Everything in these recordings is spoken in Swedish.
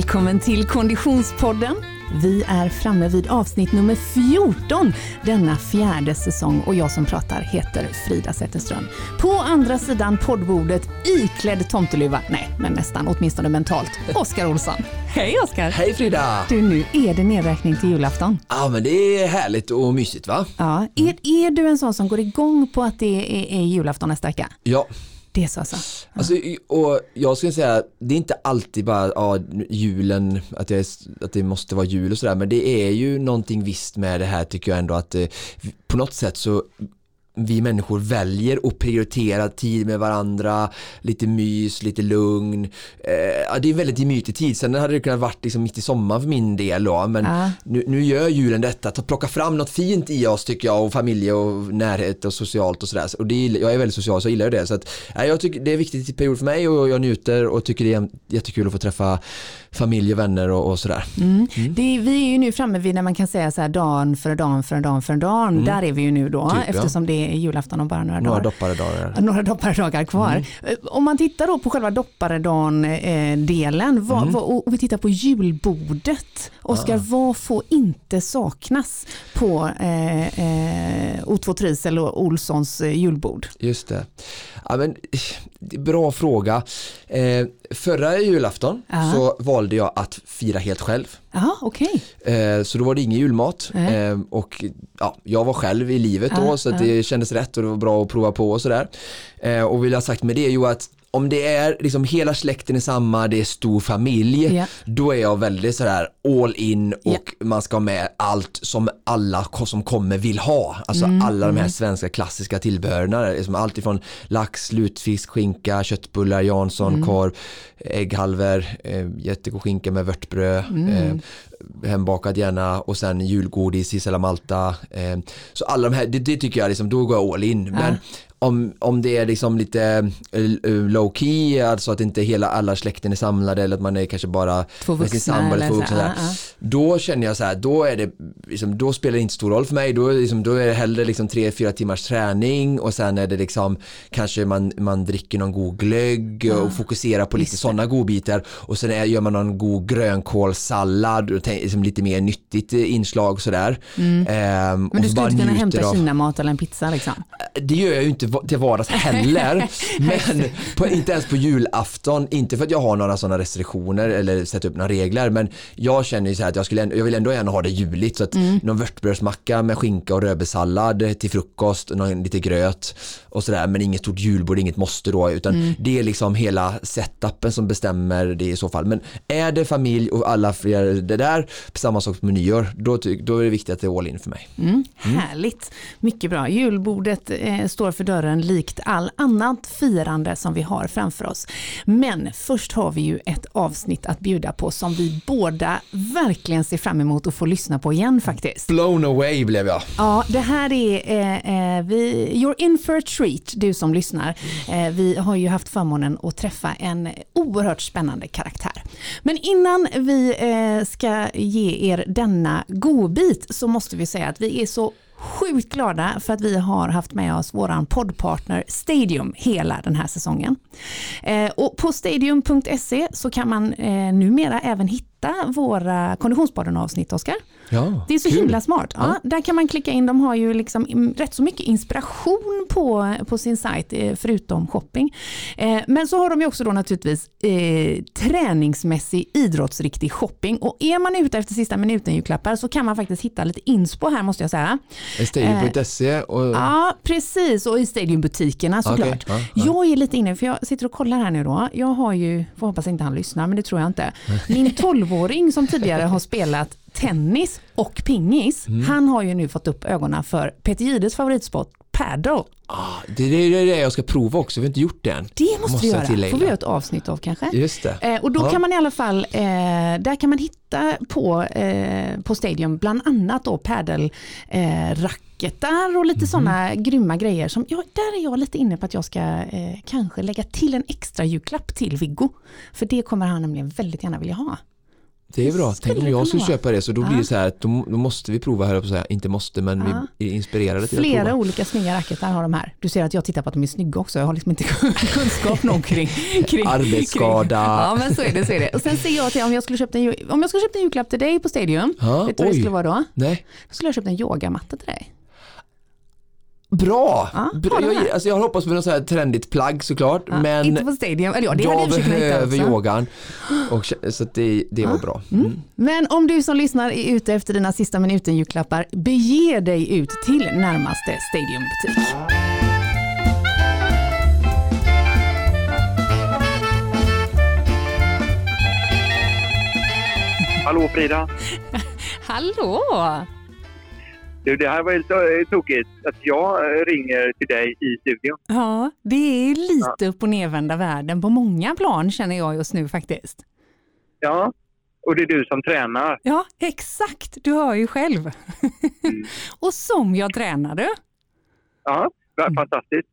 Välkommen till Konditionspodden. Vi är framme vid avsnitt nummer 14 denna fjärde säsong och jag som pratar heter Frida Zetterström. På andra sidan poddbordet iklädd tomteluva, nej men nästan åtminstone mentalt, Oskar Olsson. Hej Oskar! Hej Frida! Du, nu är det nedräkning till julafton. Ja men det är härligt och mysigt va? Ja, är, är du en sån som går igång på att det är, är julafton nästa vecka? Ja. Det är så alltså? Alltså, och jag skulle säga, det är inte alltid bara ja, julen, att det, är, att det måste vara jul och sådär, men det är ju någonting visst med det här tycker jag ändå att eh, på något sätt så vi människor väljer att prioritera tid med varandra, lite mys, lite lugn. Eh, det är väldigt gemytlig tid. Sen hade det kunnat varit liksom mitt i sommaren för min del då, men äh. nu, nu, gör julen detta, ta, plocka fram något fint i oss tycker jag och familj och närhet och socialt och sådär. Och det, jag är väldigt social så jag gillar det. Så att, eh, jag tycker det är viktigt period för mig och jag njuter och tycker det är jättekul att få träffa familj och vänner och, och sådär. Mm. Mm. Det, vi är ju nu framme vid när man kan säga så här dagen för dagen för dagen för dagen. Mm. Där är vi ju nu då typ, eftersom ja. det är julafton om bara några, några dagar. Dopparedagar. Några dopparedagar kvar. Mm. Eh, om man tittar då på själva dopparedagen-delen eh, vad, mm. vad, och vi tittar på julbordet. Oskar, ah. vad får inte saknas på eh, eh, O2 Trisel och Olssons eh, julbord? Just det. Ja, men, bra fråga. Eh, förra julafton uh så valde jag att fira helt själv. Aha, okay. Eh, så då var det ingen julmat eh, och ja, jag var själv i livet då så det kändes rätt och det var bra att prova på och sådär. Eh, och vill jag sagt med det är ju att om det är liksom hela släkten är samma, det är stor familj, yeah. då är jag väldigt sådär all in och yeah. man ska ha med allt som alla som kommer vill ha. Alltså mm, alla de här mm. svenska klassiska tillbehören, liksom allt ifrån lax, lutfisk, skinka, köttbullar, Jansson, mm. korv, ägghalvor, eh, jättegod skinka med vörtbröd, mm. eh, hembakad gärna och sen julgodis, Isela Malta. Eh, så alla de här, det, det, tycker jag liksom, då går jag all in. Ja. Men om, om det är liksom lite eh, low key, alltså att inte hela alla släkten är samlade eller att man är kanske bara två vuxna, med sin sambo eller två vuxna. Så, uh, uh. Då känner jag så här, då är det, liksom, då spelar det inte stor roll för mig. Då, liksom, då är det hellre liksom tre, fyra timmars träning och sen är det liksom kanske man, man dricker någon god glögg uh. och fokuserar på lite sådana godbitar och sen är, gör man någon god grönkålssallad och liksom lite mer nyttigt inslag sådär. Mm. Ehm, Men du skulle inte kunna hämta kinamat eller en pizza liksom? Det gör jag ju inte till vardags heller. men på, inte ens på julafton, inte för att jag har några sådana restriktioner eller sätta upp några regler men jag känner ju så här att jag, skulle, jag vill ändå gärna ha det juligt så att mm. någon vörtbrödsmacka med skinka och rödbetssallad till frukost, någon, lite gröt och sådär men inget stort julbord, inget måste då utan mm. det är liksom hela setupen som bestämmer det i så fall. Men är det familj och alla fler det där, samma sak med nyår, då, då är det viktigt att det är all in för mig. Mm. Härligt, mycket bra. Julbordet eh, står för dörren likt all annat firande som vi har framför oss. Men först har vi ju ett avsnitt att bjuda på som vi båda verkligen ser fram emot att få lyssna på igen faktiskt. Blown away blev jag. Ja, det här är, eh, eh vi, you're in for a treat du som lyssnar. Eh, vi har ju haft förmånen att träffa en oerhört spännande karaktär. Men innan vi eh, ska ge er denna godbit så måste vi säga att vi är så sjukt glada för att vi har haft med oss våran poddpartner Stadium hela den här säsongen. Eh, och på stadium.se så kan man eh, numera även hitta våra Konditionspodden avsnitt, Oskar. Ja, det är så kul. himla smart. Ja, ja. Där kan man klicka in, de har ju liksom rätt så mycket inspiration på, på sin sajt eh, förutom shopping. Eh, men så har de ju också då naturligtvis eh, träningsmässig idrottsriktig shopping och är man ute efter sista minuten julklappar så kan man faktiskt hitta lite inspo här måste jag säga. Stadium.se? Och... Ja precis och i Stadiumbutikerna såklart. Okay. Ja, jag är lite inne, för jag sitter och kollar här nu då. Jag har ju, får hoppas inte han lyssnar men det tror jag inte. Min 12-åring som tidigare har spelat tennis och pingis, mm. han har ju nu fått upp ögonen för Peter Gides favoritsport paddle. Ah, det är det, jag ska prova också, vi har inte gjort det än. Det måste, måste vi göra, tillägga. får vi göra ett avsnitt av kanske. Just det. Eh, och då ja. kan man i alla fall, eh, där kan man hitta på, eh, på Stadium bland annat då padel eh, och lite mm. sådana grymma grejer som, ja, där är jag lite inne på att jag ska eh, kanske lägga till en extra julklapp till Viggo. För det kommer han nämligen väldigt gärna vilja ha. Det är bra. Tänk om jag skulle köpa det så då blir det så här att då, måste vi prova, på att säga. Inte måste, men Ja. vi är inspirerade till Flera att prova. olika snygga racketar har de här. Du ser att jag tittar på att de är snygga också. Jag har liksom inte kunskap nog kring, kring Arbetsskada. Kring. Ja men så är det. Så är det. Och sen ser jag till om jag skulle köpt en, om jag skulle köpt en julklapp till dig på Stadium. Ja, vet du vad det skulle vara då? Nej. Då skulle jag köpt en yogamatta till dig. Bra! Ja, Bra. har Jag, alltså jag hoppas på något så här trendigt plagg såklart, Ja, men inte på Stadium. Eller ja, det hade jag behöver yogan. Och, så att det, det var bra. Mm. Men om du som lyssnar är ute efter dina sista minuten julklappar, bege dig ut till närmaste Stadiumbutik. Hallå Frida! Hallå! Du, det här var ju så eh, tokigt att jag eh, ringer till dig i studion. Ja, det är lite upp och nervända världen på många plan känner jag just nu faktiskt. Ja, och det är du som tränar. Ja, exakt. Du hör ju själv. Mm. och som jag tränade. Ja, vad Mm. fantastiskt.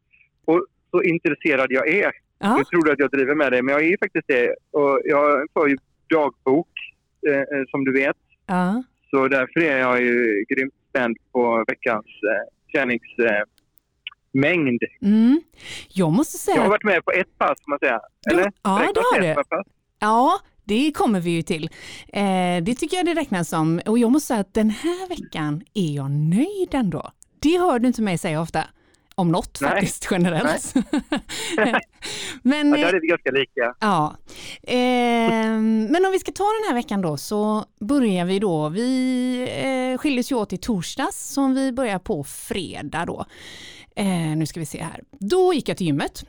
Och så intresserad jag är. Ja, Du trodde att jag driver med dig, men jag är faktiskt det. Och jag för ju dagbok, eh, eh, som du vet. ja. Så därför är jag ju grymt på veckans eh, träningsmängd. Eh. Mm. Jag måste säga jag har varit med på ett pass, man säga. Du- Eller? ja, det har du. pass? Ja, det kommer vi ju till. Eh, det tycker jag det räknas som. Och jag måste säga att den här veckan är jag nöjd ändå. Det hör du inte mig säga ofta. Om något Nej. faktiskt generellt. Men, Ja, där är vi ganska lika. Ja, Ehm, men om vi ska ta den här veckan då så börjar vi då, vi eh, skiljes ju åt i torsdags som vi börjar på fredag då. Eh, nu ska vi se här. Då gick jag till gymmet.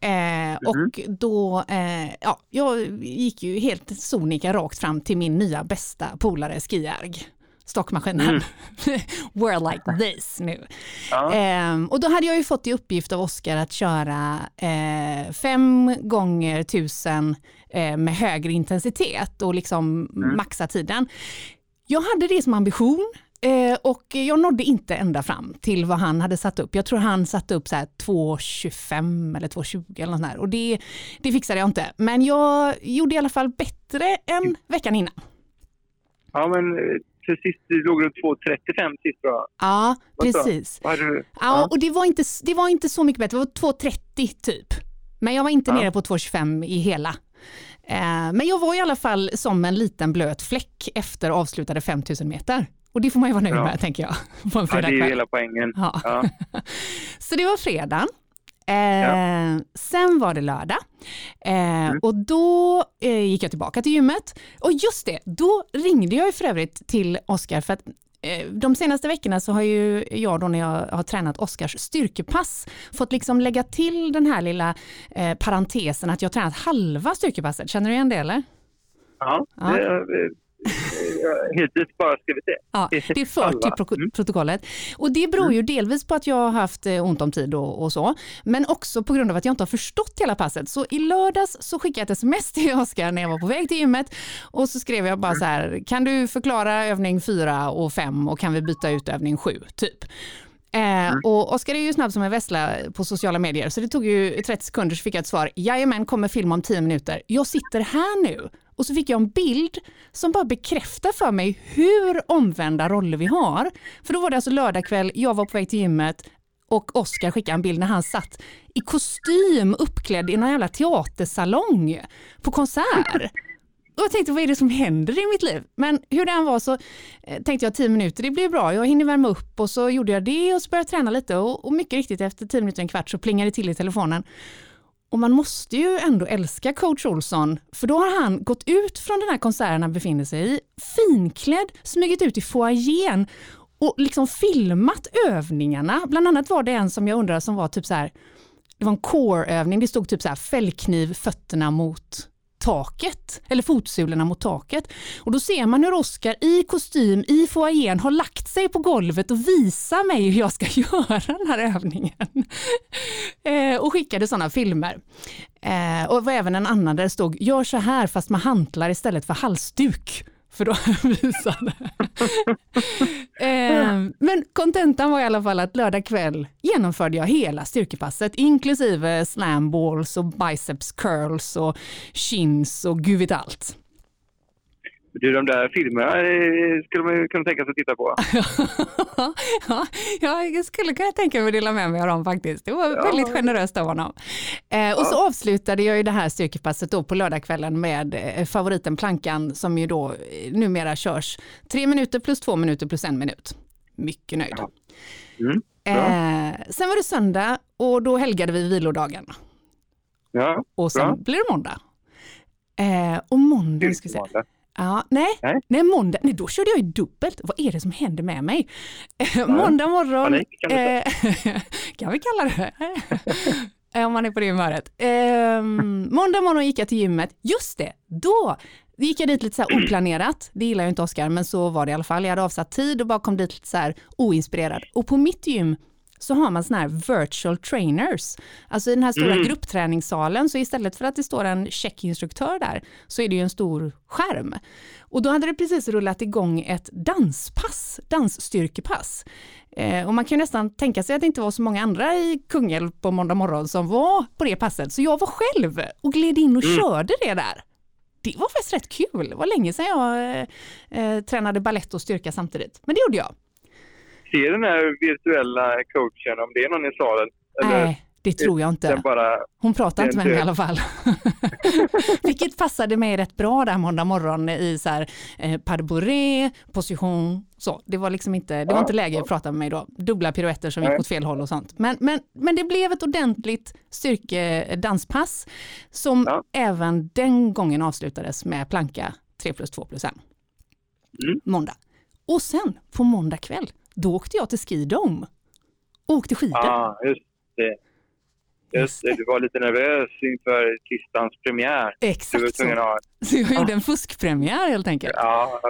Eh, och då, eh, ja, jag gick ju helt sonika rakt fram till min nya bästa polare Skiarg. Stockmaskinen. We're like this nu. Ja. Ehm, och då hade jag ju fått i uppgift av Oskar att köra eh, fem gånger tusen eh, med högre intensitet och liksom maxa tiden. Jag hade det som ambition eh, och jag nådde inte ända fram till vad han hade satt upp. Jag tror han satte upp så här 2.25 eller 2.20 eller något där. och det, det fixade jag inte. Men jag gjorde i alla fall bättre än veckan innan. Ja, men eh, till sist du låg runt 2.35 sist tror jag. Ja, precis. Vad du? Ja, och det var, inte, det var inte så mycket bättre, det var 2.30 typ. Men jag var inte Ja. nere på 2.25 i hela. Eh, men jag var i alla fall som en liten blöt fläck efter avslutade 5000 meter. Och det får man ju vara nöjd Ja. med tänker jag. På en Ja, det är ju hela poängen. Ja. Ja. Så det var fredag. Eh, Sen var det lördag eh, och då eh, gick jag tillbaka till gymmet. Och just det, då ringde jag ju för övrigt till Oskar för att eh, de senaste veckorna så har ju jag då när jag har tränat Oskars styrkepass fått liksom lägga till den här lilla eh, parentesen att jag har tränat halva styrkepasset. Känner du igen det eller? Ja, Ja. det hittills bara skrivit det. Ja, det är fört till pro- Mm. protokollet. Och det beror ju delvis på att jag har haft eh, ont om tid och, och så, men också på grund av att jag inte har förstått hela passet. Så i lördags så skickade jag ett sms till Oskar när jag var på väg till gymmet och så skrev jag bara så här, kan du förklara övning 4 och 5 och kan vi byta ut övning 7 typ. Eh, och Oskar är ju snabb som en vessla på sociala medier så det tog ju 30 sekunder så fick jag ett svar. Jajamän, kommer film om 10 minuter. Jag sitter här nu. Och så fick jag en bild som bara bekräftar för mig hur omvända roller vi har. För då var det alltså lördagkväll, jag var på väg till gymmet och Oskar skickade en bild när han satt i kostym uppklädd i någon jävla teatersalong på konsert. Och jag tänkte, vad är det som händer i mitt liv? Men hur det än var så eh, tänkte jag 10 minuter, det blir bra. Jag hinner värma upp och så gjorde jag det och så började jag träna lite och, och mycket riktigt efter 10 minuter, en kvart så plingade det till i telefonen. Och man måste ju ändå älska coach Olsson, för då har han gått ut från den här konserten han befinner sig i, finklädd, smugit ut i foajén och liksom filmat övningarna. Bland annat var det en som jag undrar som var typ så här, det var en core-övning, det stod typ så här fällkniv fötterna mot taket, eller fotsulorna mot taket. Och då ser man hur Oskar i kostym i foajén har lagt sig på golvet och visar mig hur jag ska göra den här övningen. eh, och skickade sådana filmer. Eh, och det var även en annan där det stod, gör så här fast med hantlar istället för halsduk. För då visade. eh, men kontentan var i alla fall att lördag kväll genomförde jag hela styrkepasset inklusive slam balls och biceps curls och chins och gud vet allt. Du, de där filmerna eh, skulle man kunna tänka sig att titta på. ja, jag skulle kunna tänka mig att dela med mig av dem faktiskt. Det var ja. väldigt generöst av honom. Eh, och ja. så avslutade jag ju det här styrkepasset då på lördagskvällen med eh, favoriten plankan som ju då eh, numera körs tre minuter plus två minuter plus en minut. Mycket nöjd. Ja. Mm. Eh, sen var det söndag och då helgade vi vilodagen. Ja, och sen blir det måndag. Eh, och måndag, ska vi se. Ja, nej, nej, nej, måndag, nej, då körde jag ju dubbelt. Vad är det som händer med mig? Ja. måndag morgon, Panik, kan, eh, kan vi kalla det. Om man är på det humöret. Eh, måndag morgon gick jag till gymmet. Just det, då gick jag dit lite så här oplanerat. Det gillar ju inte Oskar, men så var det i alla fall. Jag hade avsatt tid och bara kom dit lite så här oinspirerad. Och på mitt gym så har man sådana här virtual trainers. Alltså i den här stora mm. gruppträningssalen så istället för att det står en checkinstruktör där så är det ju en stor skärm. Och då hade det precis rullat igång ett danspass, dansstyrkepass. Eh, och man kan nästan tänka sig att det inte var så många andra i Kungälv på måndag morgon som var på det passet. Så jag var själv och gled in och mm. körde det där. Det var faktiskt rätt kul. Det var länge sedan jag eh, eh tränade ballett och styrka samtidigt. Men det gjorde jag se den här virtuella coachen om det är någon i salen? Nej, det tror jag inte. Bara, Hon pratar inte med mig i alla fall. Vilket passade mig rätt bra där måndag morgon i så här, eh, de position, så. Det var liksom inte, det var inte läge att prata med mig då. Dubbla piruetter som gick åt fel håll och sånt. Men, men, men det blev ett ordentligt styrkedanspass som ja. även den gången avslutades med planka 3 plus 2 plus 1. Mm. Måndag. Och sen på måndag kväll då åkte jag till Skidome och åkte skidor. Ja, ah, just det. Just det, du var lite nervös inför listans premiär. Exakt du så. så jag gjorde en fuskpremiär helt enkelt. Ja,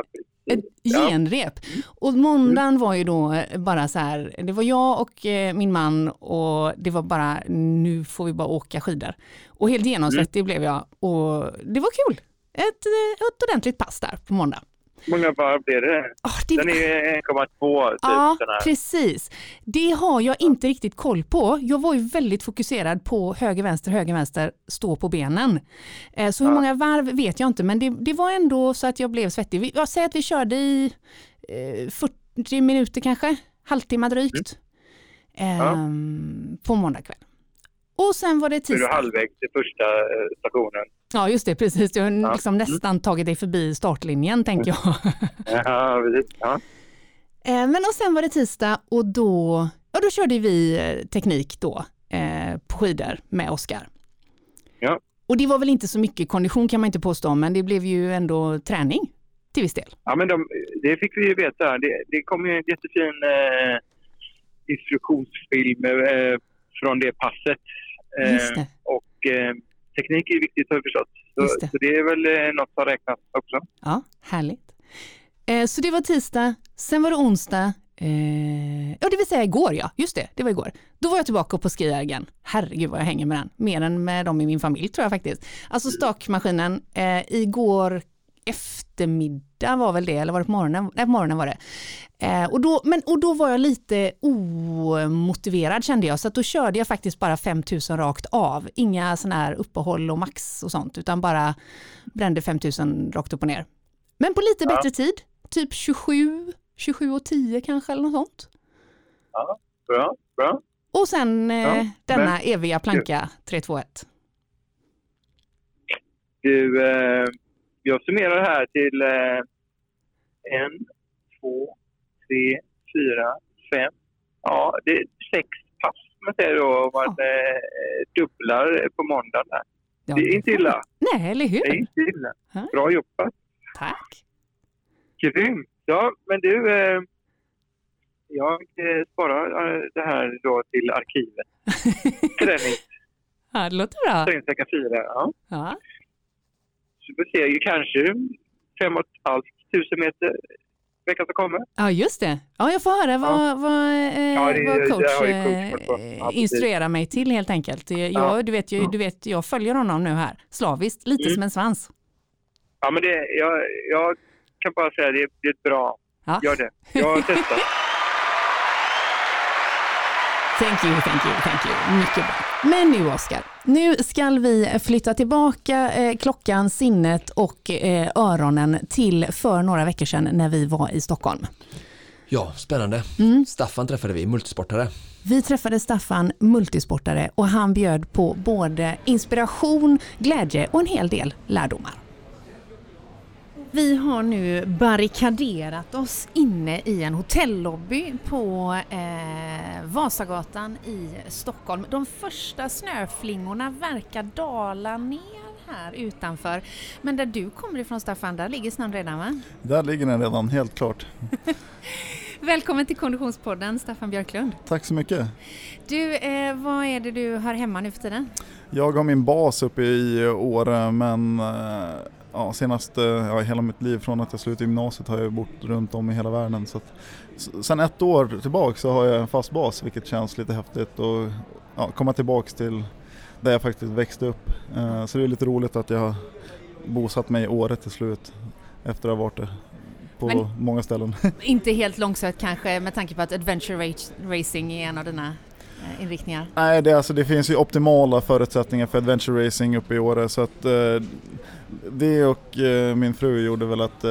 ett genrep. Och måndagen var ju då bara så här, det var jag och eh, min man och det var bara, nu får vi bara åka skidor. Och helt genomsvettig mm. blev jag och det var kul. Ett, ett ordentligt pass där på måndag. Många varv blir det? Oh, det... Den är 1,2 typ. Ja, precis. Det har jag inte riktigt koll på. Jag var ju väldigt fokuserad på höger, vänster, höger, vänster, stå på benen. Eh, så hur ja. många varv vet jag inte, men det, det, var ändå så att jag blev svettig. Jag säger att vi körde i eh, 40 minuter kanske, halvtimme drygt, mm. Ehm, på måndag kväll. Och sen var det tisdag. Är du halvvägs till första eh, stationen? Ja, just det, precis. Jag har ja. liksom nästan tagit dig förbi startlinjen, tänker jag. ja, precis. Ja. Eh, men och sen var det tisdag och då, ja, då körde vi eh, teknik då eh, på skidor med Oskar. Ja. Och det var väl inte så mycket kondition kan man inte påstå, men det blev ju ändå träning till viss del. Ja, men de, det fick vi ju veta. Det, det kom ju en jättefin eh, instruktionsfilm eh, från det passet Eh, och eh, teknik är viktigt har vi förstått. Så, det. så det är väl eh, något som räknas också. Ja, härligt. Eh, så det var tisdag, sen var det onsdag, eh, ja det vill säga igår ja, just det, det var igår. Då var jag tillbaka på skijägaren. Herregud vad jag hänger med den, mer än med dem i min familj tror jag faktiskt. Alltså stakmaskinen, eh, igår eftermiddag var väl det, eller var det på morgonen? Nej, på morgonen var det. Eh, och, då, men, och då var jag lite omotiverad kände jag, så att då körde jag faktiskt bara 5000 rakt av. Inga sådana här uppehåll och max och sånt, utan bara brände 5000 rakt upp och ner. Men på lite ja. bättre tid, typ 27, 27 och 10 kanske eller något sånt. Ja, bra, bra. Och sen eh, ja, denna men, eviga planka 321. Du, eh, jag summerar här till eh, en, två, tre, fyra, fem. Ja, det är sex pass man säger då man ja. eh, dubblar på måndagen. Där. Ja, det är inte illa. Nej, eller hur? Det är inte illa. Bra jobbat. Tack. Grymt. Ja, men du, eh, jag eh, sparar eh, det här då till arkivet. Träning. ja, det låter bra. Träningsvecka fyra, ja. ja. Ser kanske fem och ett halvt tusen meter veckan som kommer. Ja, just det. Ja, jag får höra vad, ja. vad, eh, ja, det, vad coach, coach eh, instruerar mig till helt enkelt. Jag, ja. du, vet, jag, du vet, jag följer honom nu här slaviskt, lite mm. som en svans. Ja, men det, jag, jag kan bara säga det, det är bra. Ja. Gör det. Jag har testat. Thank you, thank you, thank you. Mycket bra. Men nu Oskar, nu ska vi flytta tillbaka eh, klockan, sinnet och eh, öronen till för några veckor sedan när vi var i Stockholm. Ja, spännande. Mm. Staffan träffade vi, multisportare. Vi träffade Staffan, multisportare, och han bjöd på både inspiration, glädje och en hel del lärdomar. Vi har nu barrikaderat oss inne i en hotellobby på eh, Vasagatan i Stockholm. De första snöflingorna verkar dala ner här utanför. Men där du kommer ifrån Staffan, där ligger snön redan va? Där ligger den redan, helt klart. Välkommen till Konditionspodden Staffan Björklund. Tack så mycket. Du, eh, vad är det du har hemma nu för tiden? Jag har min bas uppe i Åre men eh, ja, senaste, ja, hela mitt liv från att jag slutade gymnasiet har jag bott runt om i hela världen. Så att, sen ett år tillbaka så har jag en fast bas vilket känns lite häftigt och ja, komma tillbaks till där jag faktiskt växte upp. Eh, så det är lite roligt att jag har bosatt mig i Åre till slut efter att ha varit där på Men många ställen. Inte helt långsökt kanske med tanke på att adventure racing är en av dina eh, inriktningar? Nej, det, alltså, det finns ju optimala förutsättningar för adventure racing uppe i Åre så att eh, det och eh, min fru gjorde väl att eh,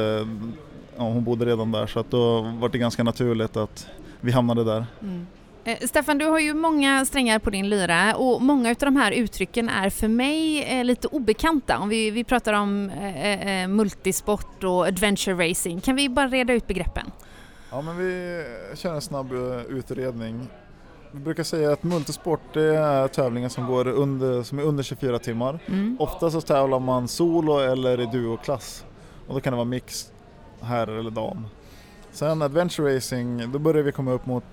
ja, hon bodde redan där så att då var det ganska naturligt att vi hamnade där. Mm. Eh, Staffan, du har ju många strängar på din lyra och många av de här uttrycken är för mig eh, lite obekanta. Om vi, vi pratar om eh, eh, multisport och adventure racing, kan vi bara reda ut begreppen? Ja, men vi kör en snabb utredning. Vi brukar säga att multisport det är tävlingar som, går under, som är under 24 timmar. Mm. Ofta så tävlar man solo eller i duoklass och då kan det vara mix, herr eller dam. Sen adventure racing, då börjar vi komma upp mot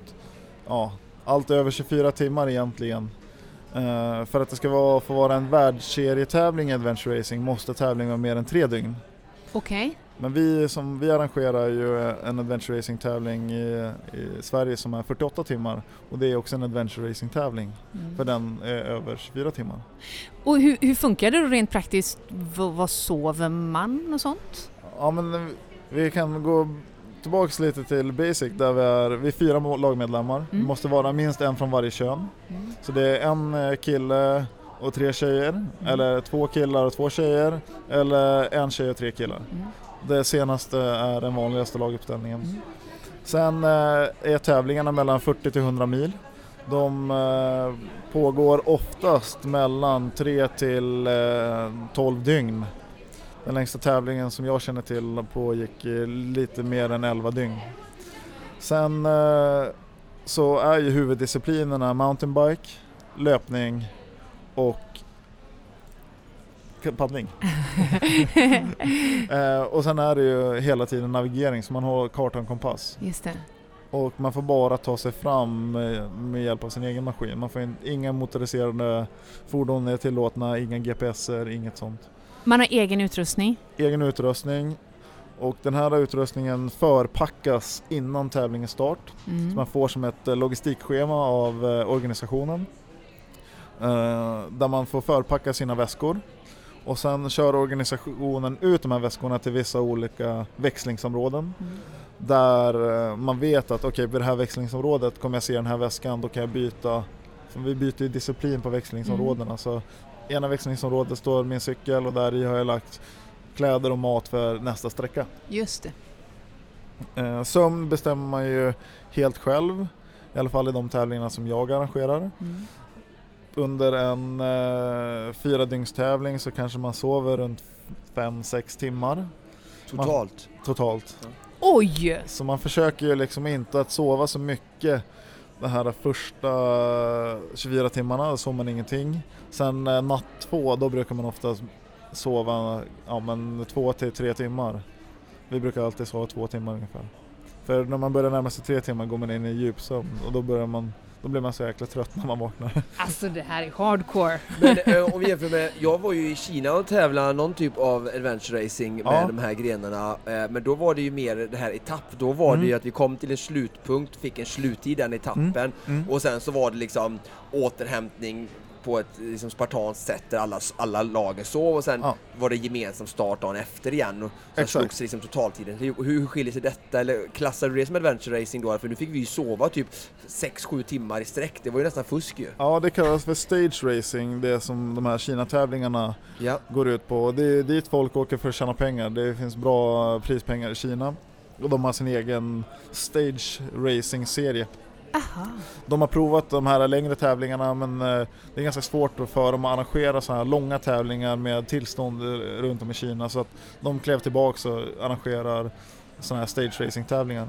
ja, allt över 24 timmar egentligen. Uh, för att det ska vara, få vara en världsserietävling i adventure racing måste tävlingen vara mer än tre dygn. Okej. Okay. Men vi, som, vi arrangerar ju en adventure racing tävling i, i, Sverige som är 48 timmar och det är också en adventure racing tävling mm. för den är över 24 timmar. Och hur, hur funkar det då rent praktiskt? V vad sover man och sånt? Ja men vi kan gå tillbaks lite till basic där vi är, vi är fyra lagmedlemmar. Mm. Det måste vara minst en från varje kön. Mm. Så det är en eh, kille och tre tjejer, mm. eller två killar och två tjejer, eller en tjej och tre killar. Mm. Det senaste är den vanligaste laguppställningen. Mm. Sen eh, är tävlingarna mellan 40 till 100 mil. De eh, pågår oftast mellan 3 till 12 dygn. Den längsta tävlingen som jag känner till pågick lite mer än 11 dygn. Sen eh, så är ju huvuddisciplinerna mountainbike, löpning och paddling. eh, och sen är det ju hela tiden navigering så man har karta och kompass. Just det. Och man får bara ta sig fram med, med hjälp av sin egen maskin. Man får in, inga motoriserade fordon är tillåtna, inga GPSer, inget sånt. Man har egen utrustning? Egen utrustning och den här utrustningen förpackas innan tävlingens start. Mm. Så man får som ett eh, logistikschema av eh, organisationen eh, där man får förpacka sina väskor och sen kör organisationen ut de här väskorna till vissa olika växlingsområden mm. där man vet att okej, okay, vid det här växlingsområdet kommer jag se den här väskan, då kan jag byta. För vi byter ju disciplin på växlingsområdena mm. så ena växlingsområdet står min cykel och där i har jag lagt kläder och mat för nästa sträcka. Just det. Eh, sömn bestämmer man ju helt själv, i alla fall i de tävlingarna som jag arrangerar. Mm. Under en eh, fyra dygns tävling så kanske man sover runt 5-6 timmar. Totalt? Man, totalt. Ja. Oj! Så man försöker ju liksom inte att sova så mycket de här första 24 timmarna då sover man ingenting. Sen eh, natt två då brukar man ofta sova ja, men två till tre timmar. Vi brukar alltid sova två timmar ungefär. För när man börjar närma sig tre timmar går man in i djupsömn och då börjar man då blir man så jäkla trött när man vaknar. Alltså det här är hardcore. Men eh, om vi jämför med, jag var ju i Kina och tävlade någon typ av adventure racing med ja. de här grenarna. Eh, men då var det ju mer det här etapp. Då var mm. det ju att vi kom till en slutpunkt, fick en sluttid den etappen mm. Mm. och sen så var det liksom återhämtning på ett liksom, spartanskt sätt där alla, alla lagen sov och sen Ja. var det gemensam start dagen efter igen och sen slogs liksom totaltiden. Hur, hur skiljer sig detta? Eller klassar du det som adventure racing då? För nu fick vi ju sova typ 6-7 timmar i sträck. Det var ju nästan fusk ju. Ja, det kallas för stage racing, det som de här Kina-tävlingarna Ja. går ut på. Det är dit folk åker för att tjäna pengar. Det finns bra prispengar i Kina. Och de har sin egen stage racing-serie. Aha. De har provat de här längre tävlingarna men eh, det är ganska svårt för dem att arrangera så här långa tävlingar med tillstånd eh, runt om i Kina. Så att de klev tillbaka och arrangerar sådana här stage racing-tävlingar.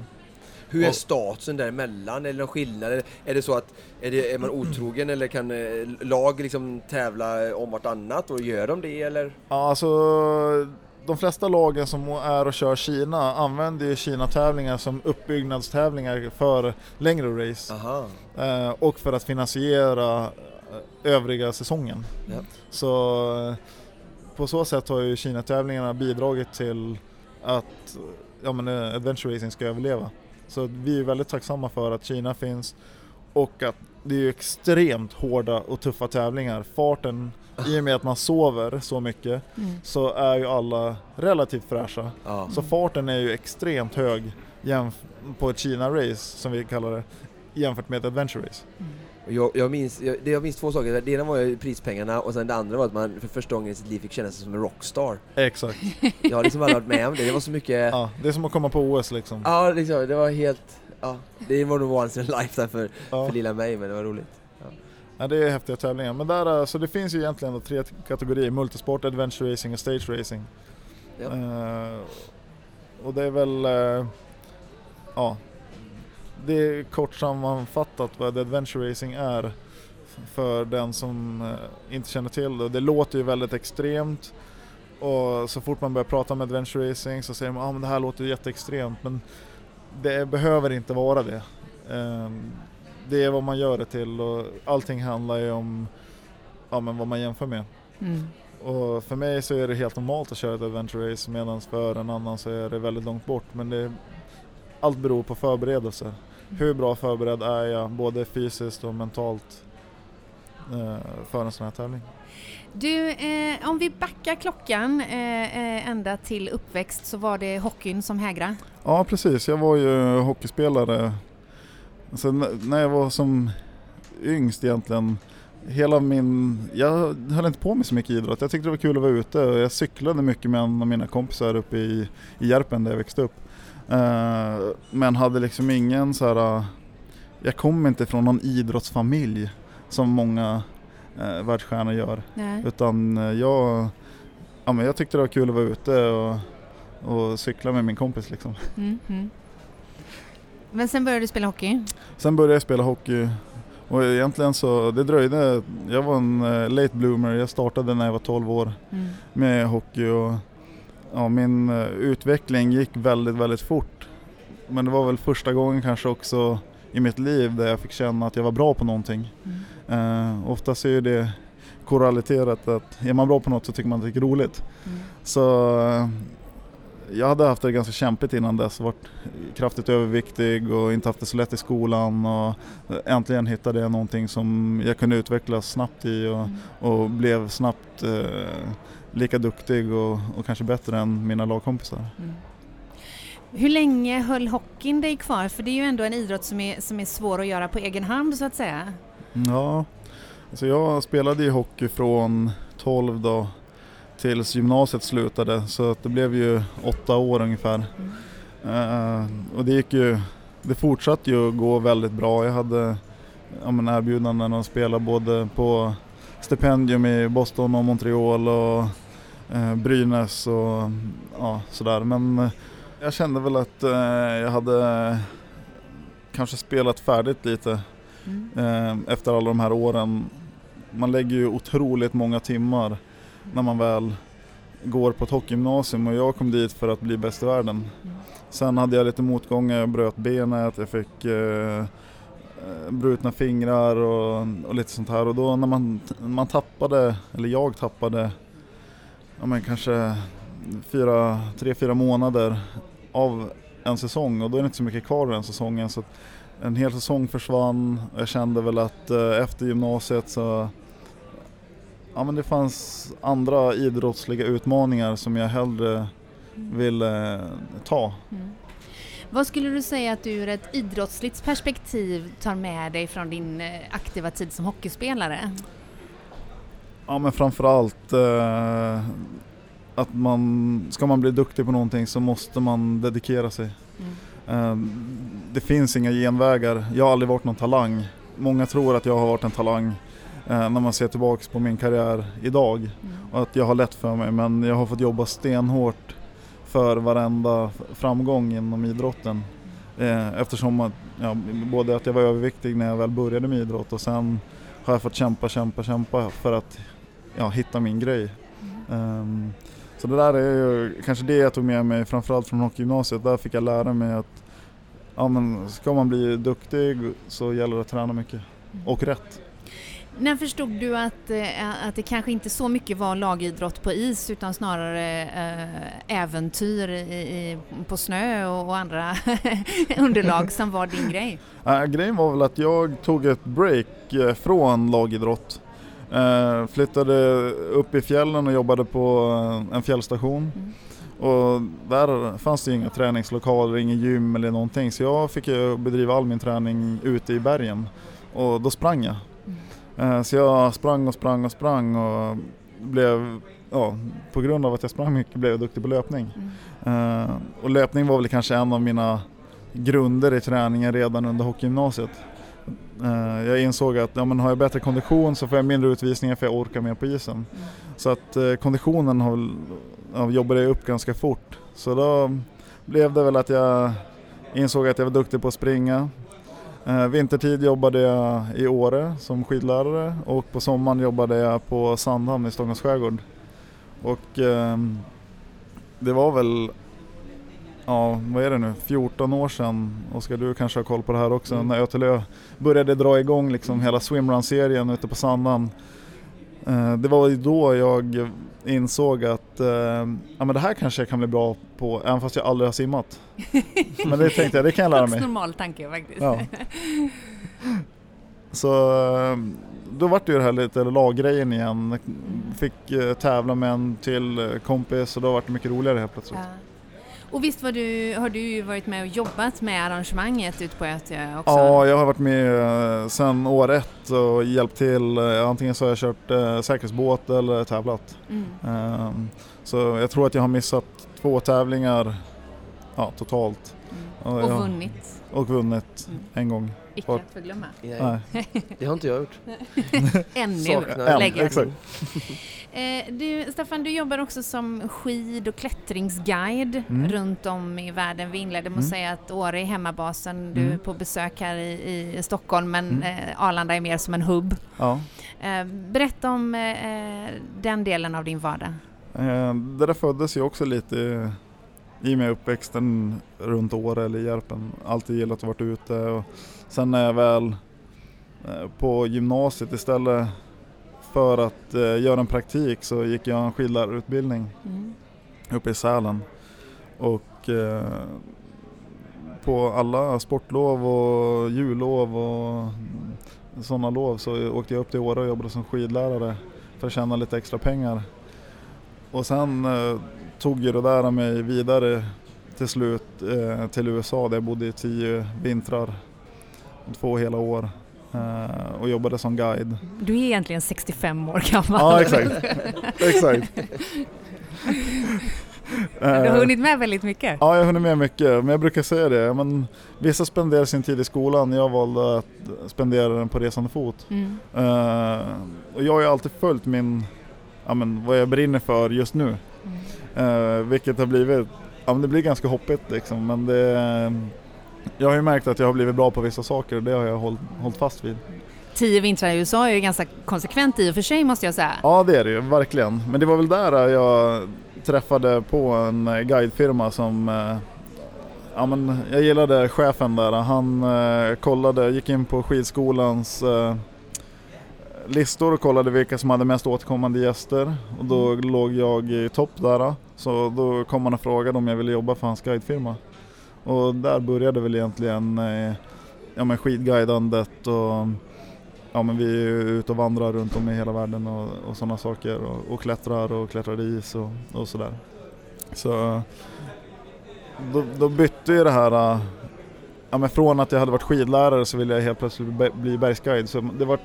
Hur är statusen däremellan? Är det någon skillnad? Är- Är det så att är, det, är man otrogen eller kan eh, lag liksom tävla om vartannat och gör de det eller? Ja, alltså de flesta lagen som är och kör Kina använder ju Kina-tävlingar som uppbyggnadstävlingar för längre race eh, och för att finansiera eh, övriga säsongen. Ja. Så eh, på så sätt har ju Kina-tävlingarna bidragit till att ja, men, eh, adventure racing ska överleva. Så vi är väldigt tacksamma för att Kina finns och att det är ju extremt hårda och tuffa tävlingar. Farten, i och med att man sover så mycket, Mm. så är ju alla relativt fräscha. Ja. Så farten är ju extremt hög jämf- på ett Kina-race, som vi kallar det, jämfört med ett adventure race. Jag, jag, minns, jag, det- jag minns två saker. Det ena var ju prispengarna och sen det andra var att man för första gången i sitt liv fick känna sig som en rockstar. Exakt. Jag har liksom aldrig varit med om det. Det var så mycket... Ja, det är som att komma på OS liksom. Ja, liksom, det var helt... Ja, det var nog once in a lifetime för, Ja. för lilla mig, men det var roligt. Ja, det är häftiga tävlingar. Men där, eh, så det finns ju egentligen tre kategorier. Multisport, adventure racing och stage racing. Ja. Eh, och det är väl... eh, ja. Det är kort sammanfattat vad adventure racing är för den som inte känner till det. Det låter ju väldigt extremt och så fort man börjar prata om adventure racing så säger man att ah, men det här låter ju jätteextremt men det behöver inte vara det. Eh, det är vad man gör det till och allting handlar ju om ja, men vad man jämför med. Mm. Och för mig så är det helt normalt att köra ett adventure race medan för en annan så är det väldigt långt bort. Men det, allt beror på förberedelser. Hur bra förberedd är jag både fysiskt och mentalt eh, för en sån här tävling? Du, eh, om vi backar klockan eh, eh, ända till uppväxt så var det hockeyn som hägrade. Ja precis, jag var ju hockeyspelare alltså, när jag var som yngst egentligen. Hela min, jag höll inte på med så mycket idrott. Jag tyckte det var kul att vara ute och jag cyklade mycket med en av mina kompisar uppe i, i Järpen där jag växte upp. Eh, men hade liksom ingen så här. jag kom inte från någon idrottsfamilj som många uh, världsstjärnor gör. Nej. Utan eh, jag, ja, men jag tyckte det var kul att vara ute och, och cykla med min kompis liksom. Mm, mm. Men sen började du spela hockey. Sen började jag spela hockey och egentligen så, det dröjde, jag var en eh, late bloomer, jag startade när jag var 12 år Mm. med hockey och ja, min eh, utveckling gick väldigt, väldigt fort. Men det var väl första gången kanske också i mitt liv där jag fick känna att jag var bra på någonting. Mm. Uh, oftast är ju det korrelaterat att är man bra på något så tycker man att det är roligt. Mm. Så eh, jag hade haft det ganska kämpigt innan dess, varit kraftigt överviktig och inte haft det så lätt i skolan och äntligen hittade jag någonting som jag kunde utvecklas snabbt i och, Mm. och blev snabbt eh, lika duktig och, och kanske bättre än mina lagkompisar. Mm. Hur länge höll hockeyn dig kvar? För det är ju ändå en idrott som är, som är svår att göra på egen hand så att säga. Ja, alltså jag spelade ju hockey från 12 då tills gymnasiet slutade så att det blev ju åtta år ungefär. Eh, och det gick ju, det fortsatte ju att gå väldigt bra. Jag hade ja, men erbjudanden att spela både på stipendium i Boston och Montreal och eh, Brynäs och ja, sådär. Men eh, jag kände väl att eh, jag hade kanske spelat färdigt lite Mm. eh, efter alla de här åren. Man lägger ju otroligt många timmar när man väl går på ett hockeygymnasium och jag kom dit för att bli bäst i världen. Mm. Sen hade jag lite motgångar, jag bröt benet, jag fick eh, brutna fingrar och, och lite sånt här och då när man, man tappade, eller jag tappade, ja men kanske fyra, tre, fyra månader av en säsong och då är det inte så mycket kvar av den säsongen så en hel säsong försvann och jag kände väl att eh, efter gymnasiet så ja, men det fanns andra idrottsliga utmaningar som jag hellre ville ta. Mm. Vad skulle du säga att du ur ett idrottsligt perspektiv tar med dig från din eh, aktiva tid som hockeyspelare? Ja men framförallt eh, att man, ska man bli duktig på någonting så måste man dedikera sig. Mm. Eh, det finns inga genvägar, jag har aldrig varit någon talang. Många tror att jag har varit en talang eh, när man ser tillbaks på min karriär idag mm. och att jag har lätt för mig men jag har fått jobba stenhårt för varenda framgång inom idrotten. Eh, eftersom att, ja, både att jag var överviktig när jag väl började med idrott och sen har jag fått kämpa, kämpa, kämpa för att ja, hitta min grej. Um, så det där är ju kanske det jag tog med mig framförallt från hockeygymnasiet. Där fick jag lära mig att ja, men ska man bli duktig så gäller det att träna mycket och rätt. När förstod du att, eh, att det kanske inte så mycket var lagidrott på is utan snarare äh, äventyr i, på snö och, och andra underlag som var din grej? Äh, grejen var väl att jag tog ett break eh, från lagidrott. Äh, flyttade upp i fjällen och jobbade på en fjällstation. Mm. Och där fanns det inga träningslokaler, ingen gym eller någonting så jag fick bedriva all min träning ute i bergen och då sprang jag. Eh, så jag sprang och sprang och sprang och blev, ja, på grund av att jag sprang mycket blev jag duktig på löpning. Mm. Uh, och löpning var väl kanske en av mina grunder i träningen redan under hockeygymnasiet. Uh, jag insåg att ja, men har jag bättre kondition så får jag mindre utvisningar för jag orkar mer på isen. Mm. Så att uh, konditionen har, ja, jobbade jag upp ganska fort. Så då blev det väl att jag insåg att jag var duktig på att springa, Eh, vintertid jobbade jag i Åre som skidlärare och på sommaren jobbade jag på Sandhamn i Stockholms skärgård. Och eh, det var väl, ja vad är det nu, 14 år sedan, Oskar du kanske har koll på det här också, mm. när Ötelö började dra igång liksom hela swimrun-serien ute på Sandhamn. Eh, det var ju då jag insåg att eh, ja, men det här kanske jag kan bli bra på även fast jag aldrig har simmat. men det tänkte jag, det kan jag lära mig. normal tanke faktiskt. Ja. Så eh, då vart det ju det här lite laggrejen igen. Fick tävla med en till kompis och då vart det mycket roligare helt plötsligt. Ja. Och visst var du, har du varit med och jobbat med arrangemanget ute på Ötö också? Ja, jag har varit med eh, sedan år ett och hjälpt till. Eh, antingen så har jag kört eh, säkerhetsbåt eller tävlat. Mm. Um, så jag tror att jag har missat två tävlingar ja, totalt. Mm. Och, och vunnit? Och vunnit mm. en gång. Icke att förglömma. Nej. Det har inte jag gjort. Ännu, lägger jag till. Eh, du, Staffan, du jobbar också som skid och klättringsguide mm. runt om i världen. Vi inledde med att mm. säga att Åre är hemmabasen, du mm. är på besök här i, i Stockholm men mm. eh, Arlanda är mer som en hubb. Ja. Eh, berätta om eh, den delen av din vardag. Eh, det där föddes ju också lite i och med uppväxten runt Åre eller Järpen. Alltid gillat att vara ute och sen när jag väl eh, på gymnasiet istället för att eh, göra en praktik så gick jag en skidlärarutbildning mm. uppe i Sälen. Och eh, på alla sportlov och jullov och sådana lov så åkte jag upp till Åre och jobbade som skidlärare för att tjäna lite extra pengar. Och sen eh, tog ju det där mig vidare till slut eh, till USA där jag bodde i tio vintrar, två hela år. Uh, och jobbade som guide. Du är egentligen 65 år gammal. Ja, exakt. exakt. Du har hunnit med väldigt mycket. Ja, jag har hunnit med mycket. Men jag brukar säga det, men vissa spenderar sin tid i skolan, jag valde att spendera den på resande fot. Mm. Uh, och jag har ju alltid följt min, ja, men, vad jag brinner för just nu. Mm. Vilket har blivit, ja, men det blir ganska hoppigt liksom, men det jag har ju märkt att jag har blivit bra på vissa saker och det har jag hållit, fast vid. Tio vintrar i USA är ju ganska konsekvent i och för sig måste jag säga. Ja det är det ju, verkligen. Men det var väl där jag träffade på en guidefirma som eh, Ja, men jag gillade chefen där. Han eh, kollade, gick in på skidskolans eh, listor och kollade vilka som hade mest återkommande gäster. Och då mm. låg jag i topp där. Så då kom han och frågade om jag ville jobba för hans guidefirma. Och där började väl egentligen eh, ja, men skidguidandet och ja, men vi är ute och vandrar runt om i hela världen och, och sådana saker och, och, klättrar och klättrar i is och, och sådär. Så då, då bytte ju det här eh, Ja, men från att jag hade varit skidlärare så ville jag helt plötsligt bli bergsguide. Så det var,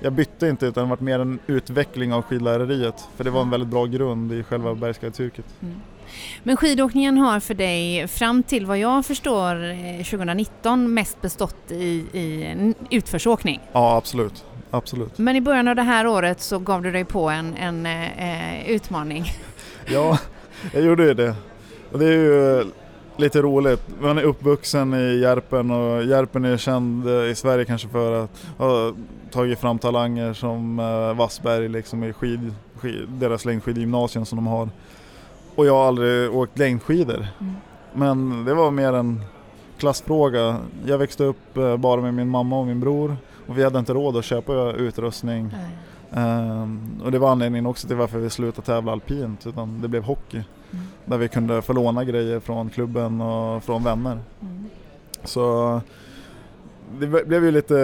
jag bytte inte utan det var mer en utveckling av skidlärariet. För det var en väldigt bra grund i själva bergsguidesyrket. Mm. Men skidåkningen har för dig fram till vad jag förstår 2019 eh, mest bestått i, i utförsåkning? Ja absolut. absolut. Men i början av det här året så gav du dig på en, en eh, utmaning. Ja, jag gjorde ju det. Och det är ju lite roligt. Man är uppvuxen i Järpen och Järpen är känd i Sverige kanske för att ha tagit fram talanger som eh, Vassberg liksom i skid, skid, deras längdskidgymnasium som de har. Och jag har aldrig åkt längdskidor. Mm. Men det var mer en klassfråga. Jag växte upp eh, bara med min mamma och min bror och vi hade inte råd att köpa utrustning. Um, och det var anledningen också till varför vi slutade tävla alpint utan det blev hockey. Mm. Där vi kunde få låna grejer från klubben och från vänner. Mm. Så det blev ju lite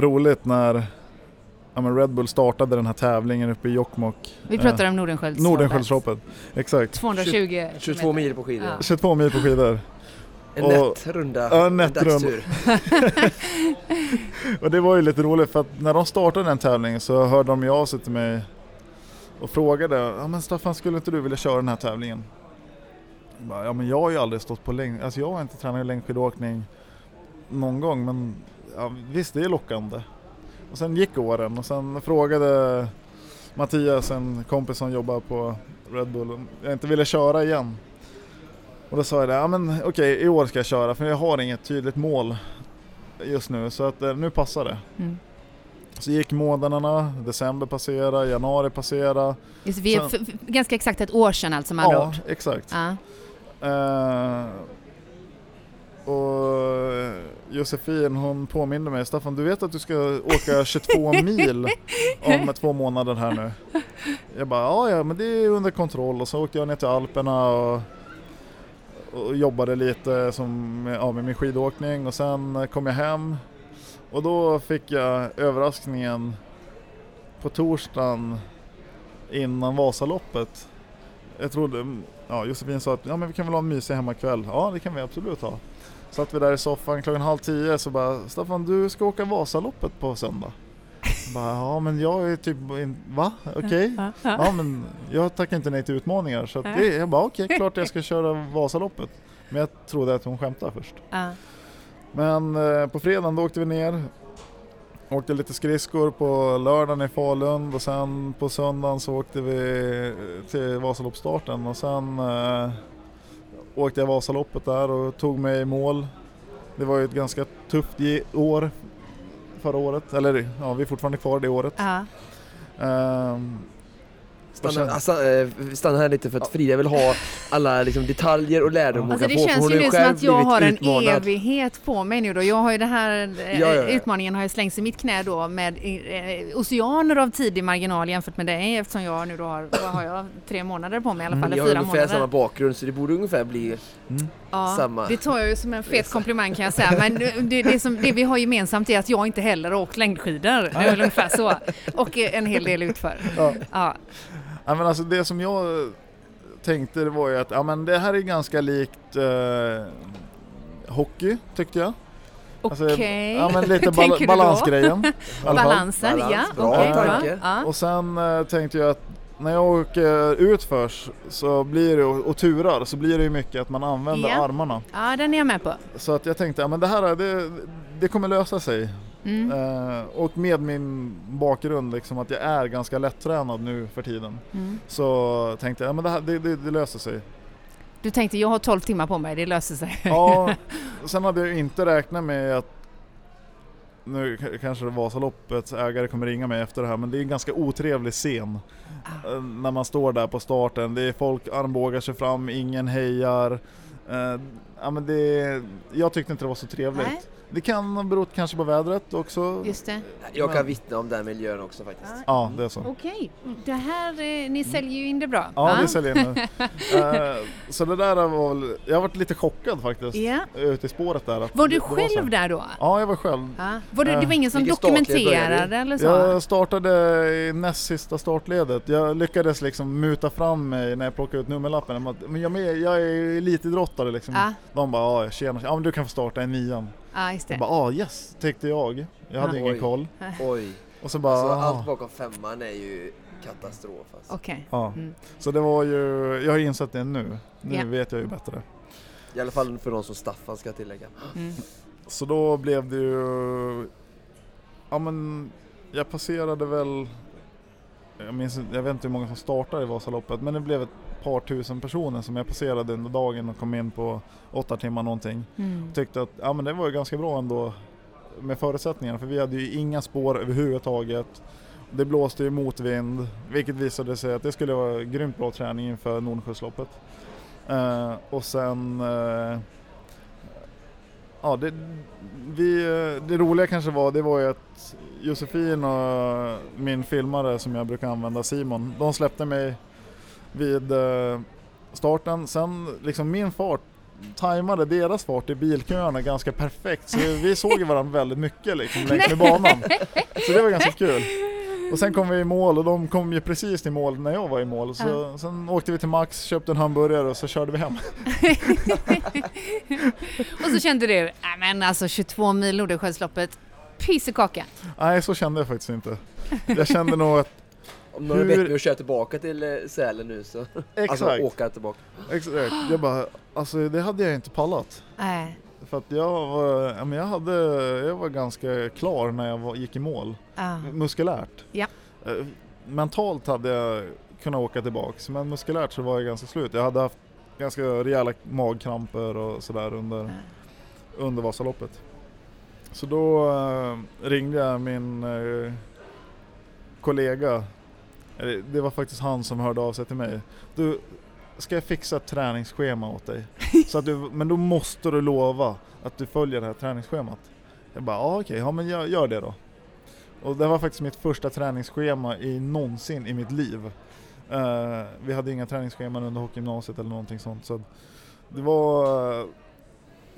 roligt när ja, men Red Bull startade den här tävlingen uppe i Jokkmokk. Vi pratar om Nordenskiöldsloppet. Nordenskiöldsloppet, exakt. 220 22 mil på skidor. Ja. 22 mil på skidor. En nätt runda, ja, en nätt runda. och det var ju lite roligt för att när de startade den tävlingen så hörde de ju av sig till mig och frågade ja men Staffan skulle inte du vilja köra den här tävlingen? Jag bara, ja men jag har ju aldrig stått på längd, alltså jag har inte tränat längdskidåkning någon gång men ja, visst det är lockande. Och sen gick åren och sen frågade Mattias, en kompis som jobbar på Red Bull, om jag inte ville köra igen. Och då sa jag det, ja men okej okay, i år ska jag köra för jag har inget tydligt mål just nu så att eh, nu passar det. Mm. Så gick månaderna, december passerade, januari passerade. Just, vi är Sen, ganska exakt ett år sedan alltså med Ja, ord. exakt. Ja. Uh, och Josefin hon påminde mig, Staffan du vet att du ska åka 22 mil om två månader här nu? Jag bara, ja ja men det är under kontroll och så åkte jag ner till Alperna och, och jobbade lite som, ja, med min skidåkning och sen kom jag hem och då fick jag överraskningen på torsdagen innan Vasaloppet. Jag trodde, ja Josefin sa att ja, men vi kan väl ha en mysig hemmakväll. Ja det kan vi absolut ha. Satt vi där i soffan klockan halv tio så bara Staffan du ska åka Vasaloppet på söndag. Bara, ja men jag är typ, va? Okej? Okay. Ja men jag tackar inte nej till utmaningar så det, jag bara okej, okay, klart jag ska köra Vasaloppet. Men jag trodde att hon skämtade först. Men eh, på fredagen då åkte vi ner, åkte lite skridskor på lördagen i Falun och sen på söndagen så åkte vi till Vasaloppsstarten och sen eh, åkte jag Vasaloppet där och tog mig i mål. Det var ju ett ganska tufft år förra året, eller ja, vi är fortfarande kvar det året. Uh -huh. um, Stanna, alltså, eh, stanna här lite för att Frida vill ha alla liksom, detaljer och lärdomar alltså, Det få, känns ju nu som att jag har en utmanad. evighet på mig nu då. Jag har ju det här, eh, ja, ja, ja. utmaningen har ju slängts i mitt knä då med eh, oceaner av tid i marginal jämfört med dig eftersom jag nu då har, vad har jag, tre månader på mig i alla fall, mm, fyra månader. Jag har ungefär samma bakgrund så det borde ungefär bli mm. ja, samma. Det tar jag ju som en fet komplimang kan jag säga. Men det, det, som, det vi har gemensamt är att jag inte heller har åkt längdskidor. Det är väl ungefär så. Och en hel del utför. Ja. Ja, men alltså det som jag tänkte det var ju att ja, men det här är ganska likt eh, hockey tyckte jag. Alltså, Okej, okay. ja, men lite bal balansgrejen. Balansen, Balans. ja. Bra okay, bra. Ja. Och sen eh, tänkte jag att när jag åker utförs så blir det, och turar så blir det ju mycket att man använder ja. armarna. Ja, den är jag med på. Så att jag tänkte, ja men det här det, det kommer lösa sig. Mm. Uh, och med min bakgrund, liksom, att jag är ganska lättränad nu för tiden, mm. så tänkte jag att ja, det, det, det, löser sig. Du tänkte jag har 12 timmar på mig, det löser sig. Ja, sen hade jag inte räknat med att nu kanske Vasaloppets ägare kommer ringa mig efter det här men det är en ganska otrevlig scen. Ah. Eh, när man står där på starten, det är folk armbågar sig fram, ingen hejar. Ja, men det, jag tyckte inte det var så trevligt. Nej. Det kan ha berott kanske på vädret också. Just det. Jag kan vittna om den miljön också faktiskt. Ja, det är så. Okej, det här, eh, ni säljer ju in det bra. Ja, va? det säljer in nu. Eh, Så det där var väl, jag har varit lite chockad faktiskt. Ja. Ute i spåret där. att Var det- du det själv där då? Ja, jag var själv. Ja. Var det, det var ingen som vilket dokumenterade eller så? Jag startade i näst sista startledet. Jag lyckades liksom muta fram mig när jag plockade ut nummerlappen. Men jag, jag är elitidrottare liksom. Ja, De bara, ja tjena, ja men du kan få starta i nian. ja, just Jag det. bara, ja yes, tänkte jag. Jag hade Ja. ingen Oj. koll. Oj, Och så bara, så ah. allt bakom femman är ju katastrof alltså. Okej. ja. Mm. Så det var ju, jag har insett det nu. Nu Ja. vet jag ju bättre. I alla fall för de som Staffan ska tillägga. Mm. Så då blev det ju, ja men jag passerade väl, jag, minns, jag vet inte hur många som startade i Vasaloppet, men det blev ett par tusen personer som jag passerade under dagen och kom in på åtta timmar någonting. Mm. Tyckte att ja, men det var ju ganska bra ändå med förutsättningarna för vi hade ju inga spår överhuvudtaget. Det blåste ju motvind vilket visade sig att det skulle vara grymt bra träning inför Nordsjösloppet. Eh, och sen eh, Ja, det, vi, eh, det roliga kanske var, det var ju att Josefin och min filmare som jag brukar använda, Simon, de släppte mig vid eh, starten. Sen liksom min fart tajmade deras fart i bilköerna ganska perfekt så vi såg varandra väldigt mycket liksom längs med banan. Så det var ganska kul. Och sen kom vi i mål och de kom ju precis till mål när jag var i mål. Så Ja. Sen åkte vi till Max, köpte en hamburgare och så körde vi hem. Och så kände du, nej men alltså 22 mil Nordsjöloppet, piss i kaka. Nej, så kände jag faktiskt inte. Jag kände nog att, Om några Hur- veckor kör tillbaka till eh, Sälen nu så, exakt, alltså åka tillbaka. exakt. Jag bara, alltså det hade jag inte pallat. Nej. För att jag var, jag hade, jag var ganska klar när jag var, gick i mål. Ja. Muskulärt. Ja. Eh, Mentalt hade jag kunnat åka tillbaks men muskulärt så var jag ganska slut. Jag hade haft ganska rejäla magkramper och sådär under, under Vasaloppet. Så då eh, ringde jag min kollega. Det var faktiskt han som hörde av sig till mig. Du, ska jag fixa ett träningsschema åt dig? Så att du, men då måste du lova att du följer det här träningsschemat. Jag bara, ja okej, ja men gör, gör det då. Och det var faktiskt mitt första träningsschema i någonsin i mitt liv. Eh, vi hade inga träningsscheman under hockeygymnasiet eller någonting sånt. Så det var eh,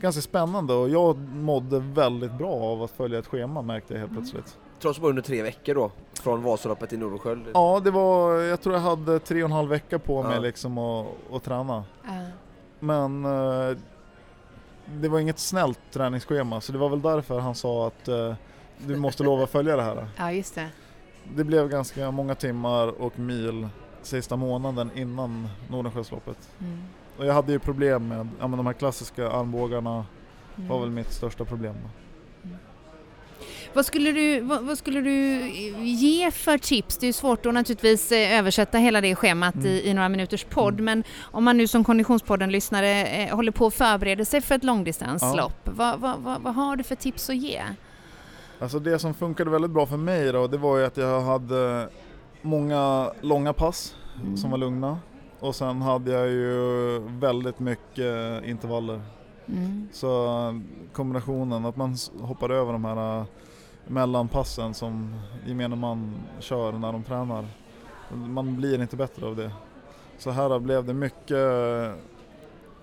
ganska spännande och jag mådde väldigt bra av att följa ett schema märkte jag helt Mm. plötsligt. Trots bara under tre veckor då, från Vasaloppet till Nordsjö. Ja, det var, jag tror jag hade tre och en halv vecka på mig Ja. liksom att, träna. Ja. Men eh, det var inget snällt träningsschema så det var väl därför han sa att eh, du måste lova att följa det här. ja, just det. Det blev ganska många timmar och mil sista månaden innan Nordensjösloppet. Mm. Och jag hade ju problem med ja, men de här klassiska armbågarna Mm. var väl mitt största problem. Vad skulle, du, vad, vad skulle du ge för tips? Det är svårt att naturligtvis eh, översätta hela det schemat Mm. i, i några minuters podd, Mm. men om man nu som Konditionspodden-lyssnare eh, håller på att förbereda sig för ett långdistanslopp, vad, vad, vad, vad har du för tips att ge? Alltså det som funkade väldigt bra för mig då, det var ju att jag hade många långa pass Mm. som var lugna. Och sen hade jag ju väldigt mycket intervaller. Mm. Så eh, kombinationen, att man hoppar över de här eh, mellanpassen som gemene man kör när de tränar. Man blir inte bättre av det. Så här blev det mycket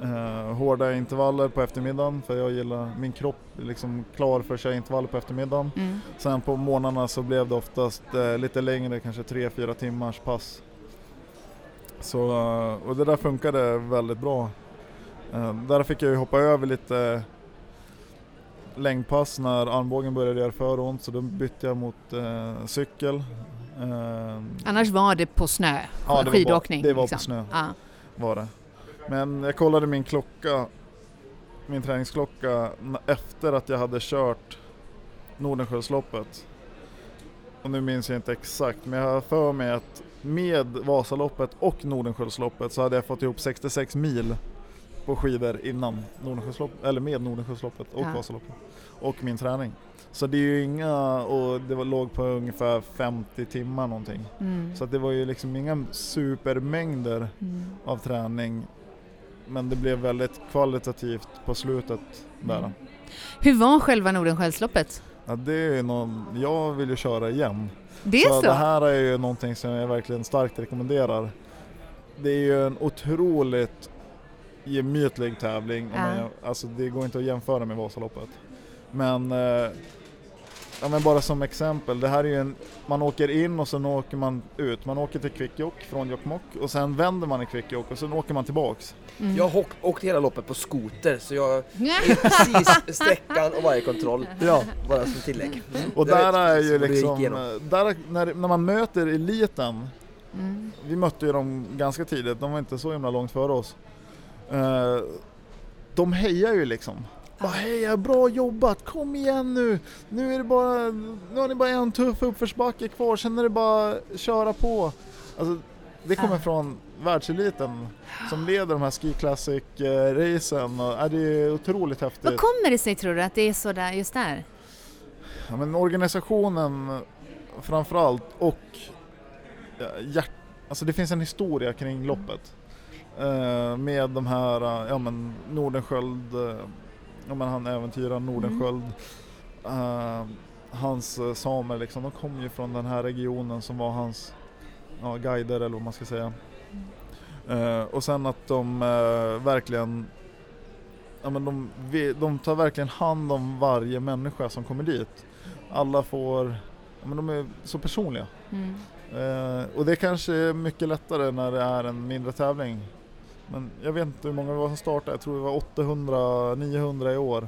eh, hårda intervaller på eftermiddagen för jag gillar, min kropp är liksom klar för att köra intervaller på eftermiddagen. Mm. Sen på morgnarna så blev det oftast eh, lite längre, kanske 3-4 timmars pass. Så, eh, och det där funkade väldigt bra. Eh, där fick jag ju hoppa över lite längdpass när armbågen började göra för ont så då bytte jag mot eh, cykel. Eh, Annars var det på snö, Ja, det var skidåkning. bara- det var liksom. på snö. Ja. var det. Men jag kollade min klocka, min träningsklocka efter att jag hade kört Nordensjösloppet. Och nu minns jag inte exakt men jag har för mig att med Vasaloppet och Nordensjösloppet så hade jag fått ihop 66 mil på skidor innan Nordensjösloppet, eller med Nordensjösloppet och Ja. Vasaloppet. Och min träning. Så det är ju inga, och det var, låg på ungefär 50 timmar någonting. Mm. Så det var ju liksom inga supermängder Mm. av träning. men det blev väldigt kvalitativt på slutet där. Mm. Hur var själva Nordenskiöldsloppet? Ja, det är någon, jag vill ju köra igen. Det är så? så? Det här är ju någonting som jag verkligen starkt rekommenderar. Det är ju en otroligt gemytlig tävling. Ja. Ja. Alltså det går inte att jämföra med Vasaloppet. Men, eh, ja, men bara som exempel, det här är ju en, man åker in och sen åker man ut. Man åker till Kvikkjokk från Jokkmokk och sen vänder man i Kvikkjokk och sen åker man tillbaks. Mm. Jag har åkt hela loppet på skoter så jag vet precis sträckan och varje kontroll. Ja. Bara som tillägg. Och Jag där är ju liksom, eh, där, när, när man möter eliten Mm. Vi mötte ju dem ganska tidigt, de var inte så himla långt före oss. Eh, de hejar ju liksom. Bara heja, bra jobbat, kom igen nu! Nu är det bara, nu har ni bara en tuff uppförsbacke kvar, sen är det bara köra på. Alltså, det kommer från världseliten som leder de här Ski Classic-racen. Äh, det är otroligt häftigt. Vad kommer det sig tror du att det är så där just där? Ja, men organisationen framförallt och hjärt, alltså det finns en historia kring loppet. Eh, med de här, eh, ja men Nordenskjöld, eh, ja men han äventyraren Nordenskjöld, eh, hans samer liksom, de kom ju från den här regionen som var hans ja, guider eller vad man ska säga. Eh, och sen att de verkligen Ja, men de, de tar verkligen hand om varje människa som kommer dit. Alla får, ja, men de är så personliga. Mm. Eh, och det kanske är mycket lättare när det är en mindre tävling. Men jag vet inte hur många det var som startade, jag tror det var 800-900 i år.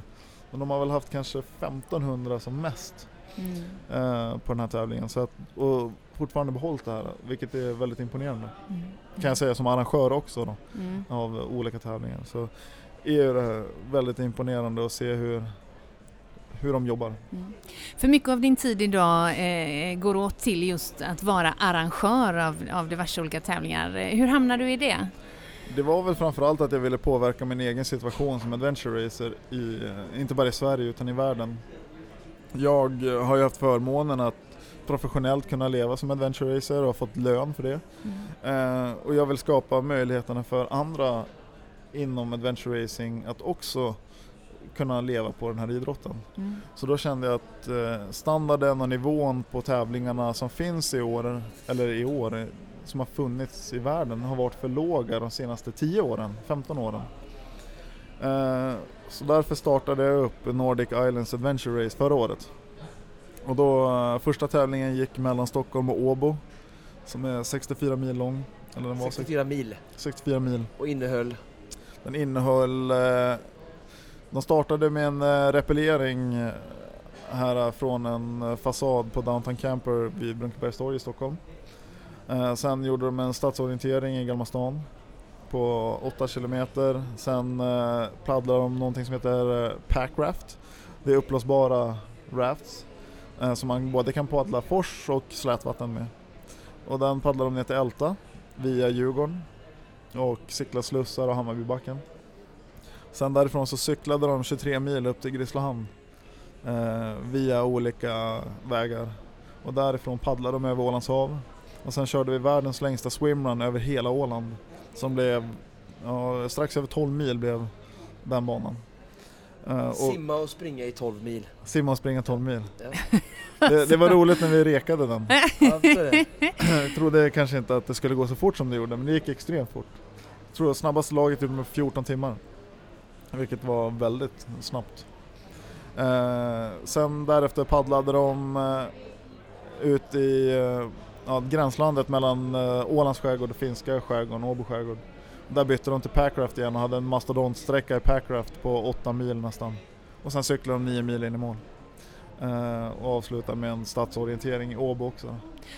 Men de har väl haft kanske 1500 som mest Mm. eh, på den här tävlingen. Så att, och fortfarande behållit det här, vilket är väldigt imponerande. Mm. Kan jag säga som arrangör också då, Mm. av olika tävlingar. Så är det väldigt imponerande att se hur, hur de jobbar. Mm. För mycket av din tid idag eh, går åt till just att vara arrangör av, av diverse olika tävlingar. Eh, Hur hamnar du i det? Det var väl framförallt att jag ville påverka min egen situation som adventure racer, i, inte bara i Sverige utan i världen. Jag har ju haft förmånen att professionellt kunna leva som adventure racer och har fått lön för det. Eh, och jag vill skapa möjligheterna för andra inom adventure racing att också kunna leva på den här idrotten. Mm. Så då kände jag att eh, standarden och nivån på tävlingarna som finns i år, eller i år, som har funnits i världen har varit för låga de senaste 10 åren, 15 åren. Eh, så därför startade jag upp Nordic Islands Adventure Race förra året. Och då, eh, första tävlingen gick mellan Stockholm och Åbo, som är 64 mil lång. Eller den var 64 mil 64 mil. och innehöll Den innehöll, eh, de startade med en repellering här från en fasad på Downtown Camper vid Brunkebergs torg i Stockholm. Eh, sen gjorde de en stadsorientering i Gamla stan på 8 kilometer. Sen eh, paddlade de någonting som heter eh, Det är uppblåsbara rafts eh, som man både kan paddla fors och slätvatten med. Och den paddlade de ner till Älta via Djurgården och cyklade slussar och Hammarbybacken. Sen därifrån så cyklade de 23 mil upp till Grisslehamn eh, via olika vägar och därifrån paddlade de över Ålands hav och sen körde vi världens längsta swimrun över hela Åland som blev ja, strax över 12 mil blev den banan. Och simma och springa i 12 mil. simma och springa 12 mil. Ja. Det, det var roligt när vi rekade den. Jag trodde kanske inte att det skulle gå så fort som det gjorde, men det gick extremt fort. Jag tror att snabbaste laget gjorde med 14 timmar. Vilket var väldigt snabbt. Eh, sen därefter paddlade de eh, ut i ja, gränslandet mellan eh, Ålands skärgård och finska skärgården, Åbo skärgård. Där bytte de till Packraft igen och hade en mastodontsträcka i Packraft på 8 mil nästan. Och sen cyklade de 9 mil in i mål. Eh, och avslutade med en stadsorientering i Åbo också.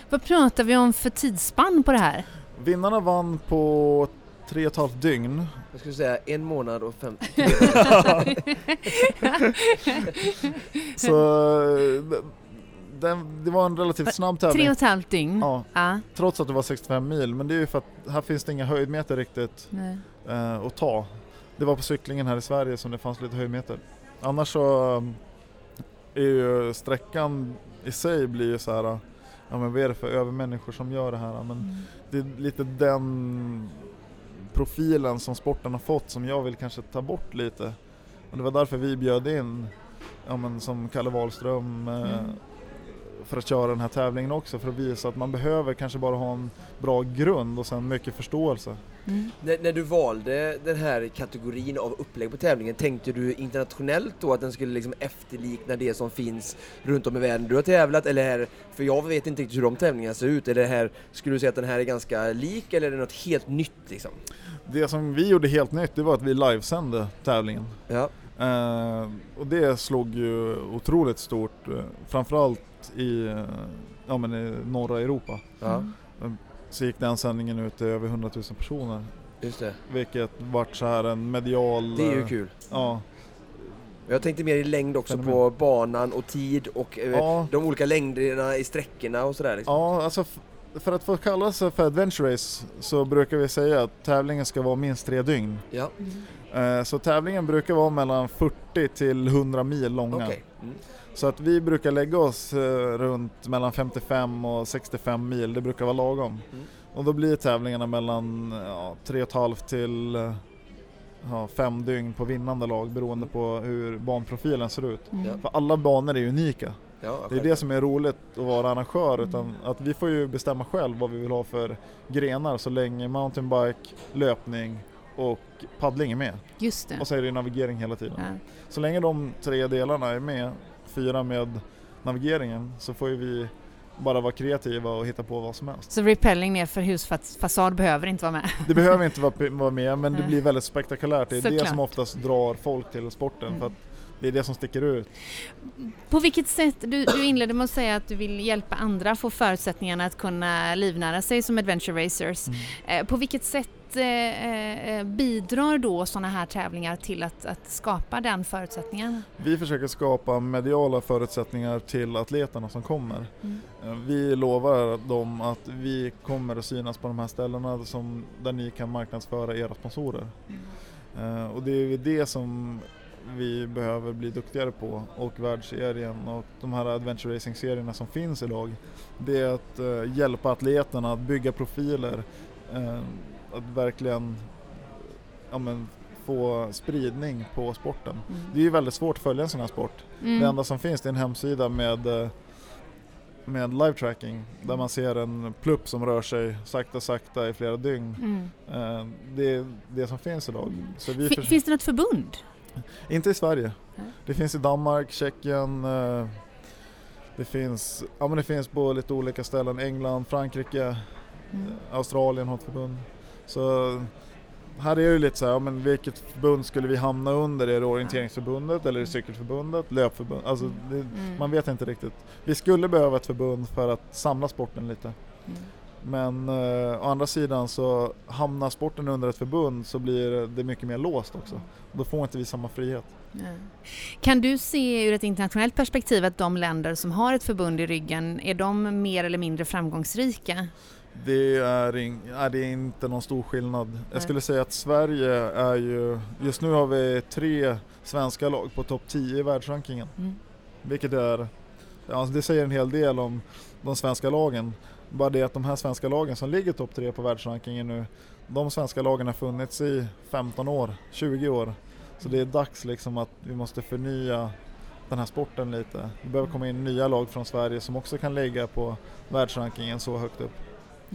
Vad pratar vi om för tidsspann på det här? Vinnarna vann på tre och ett halvt dygn. Jag skulle säga en månad och fem... Så eh, den, det var en relativt snabb Tre tävling. och ett halvt dygn? Ja, Ja. trots att det var 65 mil. Men det är ju för att här finns det inga höjdmeter riktigt eh, att ta. Det var på cyklingen här i Sverige som det fanns lite höjdmeter. Annars så um, är ju sträckan i sig blir ju så här. uh, Ja men vad är det för övermänniskor som gör det här? Men Mm. det är lite den profilen som sporten har fått som jag vill kanske ta bort lite. Och det var därför vi bjöd in, ja men som Kalle Wahlström, eh, Mm. För att köra den här tävlingen också för att visa att man behöver kanske bara ha en bra grund och sen mycket förståelse. Mm. När, när du valde den här kategorin av upplägg på tävlingen, tänkte du internationellt då att den skulle liksom efterlikna det som finns runt om i världen du har tävlat? Eller, för jag vet inte riktigt hur de tävlingarna ser ut. Är det här, skulle du säga att den här är ganska lik eller är det något helt nytt liksom? Det som vi gjorde helt nytt det var att vi livesände tävlingen. Ja, Eh, och det slog ju otroligt stort, eh, framförallt i, eh, ja, men i norra Europa. ja Så gick den sändningen ut till över 100 000 personer. just det. Vilket vart så här en medial... Det är ju eh, kul. Ja, Jag tänkte mer i längd också Fenomen. på banan och tid och eh, ja, de olika längderna i sträckorna och sådär. Liksom. ja, alltså för att få kalla sig för adventure race så brukar vi säga att tävlingen ska vara minst tre dygn. Ja, Så tävlingen brukar vara mellan 40 till 100 mil långa. okej. Mm. Så att vi brukar lägga oss eh, runt mellan 55 och 65 mil, det brukar vara lagom. Mm. Och då blir tävlingarna mellan ja, 3,5 till eh, ja, 5 dygn på vinnande lag beroende på hur banprofilen ser ut. Mm. För alla banor är unika. Ja, Det är det som är roligt att vara arrangör, utan att vi får ju bestämma själv vad vi vill ha för grenar så länge mountainbike, löpning och paddling är med. Just det. Och så är det navigering hela tiden. Ja. Så länge de tre delarna är med, fyra med navigeringen, så får ju vi bara vara kreativa och hitta på vad som helst. Så repelling ner för husfasad behöver inte vara med. Det behöver inte vara, med, men det blir väldigt spektakulärt. Det är det Såklart. som oftast drar folk till sporten, Mm. för det är det som sticker ut. På vilket sätt, du, du inledde med att säga att du vill hjälpa andra få förutsättningarna att kunna livnära sig som adventure racers. Mm. Eh, på vilket sätt eh, eh, bidrar då sådana här tävlingar till att, att skapa den förutsättningen? Vi försöker skapa mediala förutsättningar till atleterna som kommer. Mm. Eh, Vi lovar dem att vi kommer att synas på de här ställena som, där ni kan marknadsföra era sponsorer. Eh, Och det är det som vi behöver bli duktigare på och världsserien och de här adventure racing serierna som finns idag. Det är att eh, hjälpa atleterna att bygga profiler, eh, att verkligen ja, men, få spridning på sporten. Det är ju väldigt svårt att följa en sån här sport. Mm. Det enda som finns det är en hemsida med, eh, med live tracking där man ser en plupp som rör sig sakta sakta i flera dygn. Mm. Eh, Det är det som finns idag. Så vi Fi- förs- Finns det något förbund? inte i Sverige. Det finns i Danmark, Tjeckien, eh, det finns, ja, men det finns på lite olika ställen. England, Frankrike, Mm. Australien har ett förbund. Så här är det ju lite så här, ja, men vilket förbund skulle vi hamna under? Är det orienteringsförbundet eller är det cykelförbundet, löpförbundet? Alltså, det, Mm. man vet inte riktigt. Vi skulle behöva ett förbund för att samla sporten lite. Mm. Men eh, å andra sidan så hamnar sporten under ett förbund så blir det mycket mer låst också. Då får inte vi samma frihet. Kan du se ur ett internationellt perspektiv att de länder som har ett förbund i ryggen, är de mer eller mindre framgångsrika? Det är, in, nej, det är inte någon stor skillnad. Nej. Jag skulle säga att Sverige är ju, just nu har vi tre svenska lag på topp 10 i världsrankingen. Mm. Vilket är, ja, det säger en hel del om de svenska lagen. Bara det att de här svenska lagen som ligger topp 3 på världsrankingen nu, de svenska lagen har funnits i 15 år, 20 år. Så det är dags liksom att vi måste förnya den här sporten lite. Det behöver komma in nya lag från Sverige som också kan ligga på världsrankingen så högt upp.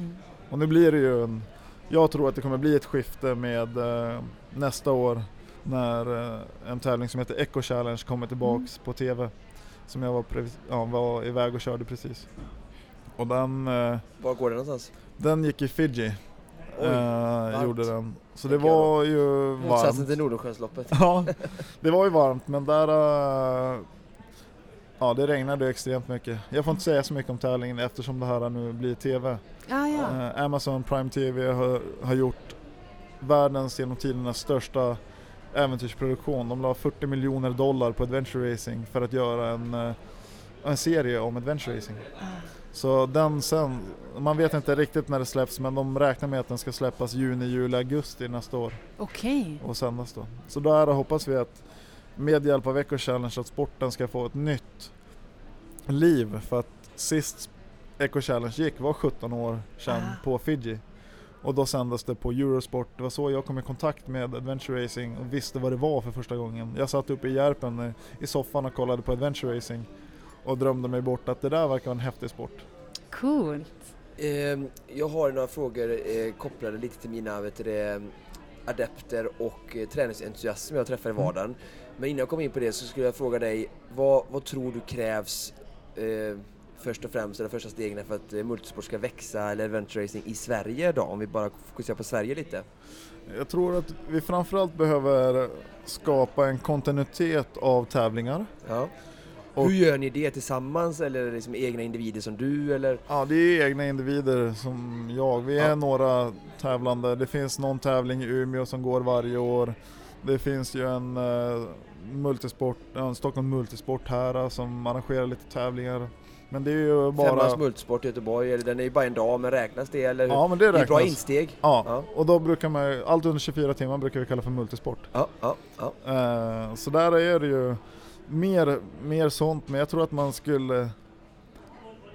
Mm. Och nu blir det ju en, jag tror att det kommer bli ett skifte med eh, nästa år när eh, en tävling som heter Eco Challenge kommer tillbaks på TV. Som jag var, ja, var iväg och körde precis. Och den, eh, Var går det någonstans? den gick i Fiji. Oj, eh, gjorde den. Så det var ju Motsatsen varmt. till Nordsjönsloppet. Ja, det var ju varmt men där eh, Ja det regnade extremt mycket. Jag får inte säga så mycket om tävlingen eftersom det här nu blir TV. Ah, ja. Eh, Amazon Prime TV har, har gjort världens genom tiderna största äventyrsproduktion. De la 40 miljoner dollar på adventure racing för att göra en, eh, en serie om adventure racing. Ah. Så den sen, man vet inte riktigt när det släpps men de räknar med att den ska släppas juni, juli, augusti nästa år Okej. och sändas då. Så där hoppas vi att med hjälp av Eco Challenge att sporten ska få ett nytt liv för att sist Eco Challenge gick var 17 år sedan Ah. på Fiji. Och då sändes det på Eurosport. Det var så jag kom i kontakt med Adventure Racing och visste vad det var för första gången. Jag satt uppe i Järpen i soffan och kollade på Adventure Racing och drömde mig bort att det där verkar vara en häftig sport. Coolt. Eh, jag har några frågor eh, kopplade lite till mina vet du, adepter och eh, träningsentusiaster jag träffar i mm. vardagen. Men innan jag kommer in på det så skulle jag fråga dig, vad, vad tror du krävs eh, först och främst, eller första stegen för att eh, multisport ska växa eller adventure racing i Sverige då? Om vi bara fokuserar på Sverige lite. Jag tror att vi framförallt behöver skapa en kontinuitet av tävlingar. Ja. Och, Hur gör ni det tillsammans eller är det liksom egna individer som du eller? Ja det är egna individer som jag. Vi är ja. några tävlande. Det finns någon tävling i Umeå som går varje år. Det finns ju en uh, multisport, en Stockholm Multisport här uh, som arrangerar lite tävlingar. Men det är ju bara... Femmans multisport i Göteborg, den är ju bara en dag, men räknas det eller? Ja men det räknas. Det är bra insteg. Ja. ja. och då brukar man allt under 24 timmar brukar vi kalla för multisport. Ja, ja, ja. Uh, så där är det ju mer, mer sånt, men jag tror att man skulle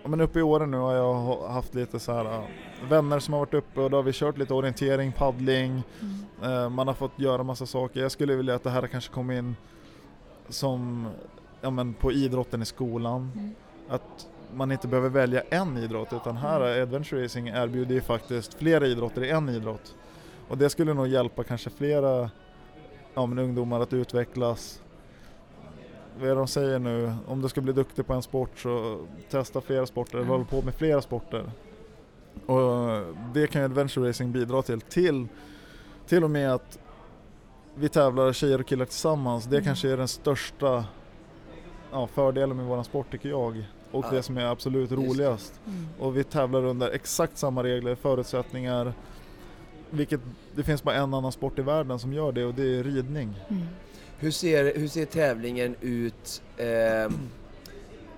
men uppe i åren nu har jag haft lite så här vänner som har varit uppe och då har vi kört lite orientering, paddling, mm. uh, man har fått göra massa saker. Jag skulle vilja att det här kanske kom in som ja, men på idrotten i skolan. Mm. Att man inte behöver välja en idrott utan här är mm. Adventure Racing erbjuder ju faktiskt flera idrotter i en idrott. Och det skulle nog hjälpa kanske flera ja, men ungdomar att utvecklas. Vad de säger nu? Om du ska bli duktig på en sport så testa flera sporter, mm. håll på med flera sporter. Och det kan ju Adventure Racing bidra till. Till, till och med att vi tävlar tjejer och killar tillsammans. Det mm. kanske är den största ja, fördelen med våran sport tycker jag. Och ja. det som är absolut roligast. Mm. Och vi tävlar under exakt samma regler, förutsättningar. Vilket, det finns bara en annan sport i världen som gör det och det är ridning. Mm. Hur, ser, hur ser tävlingen ut eh,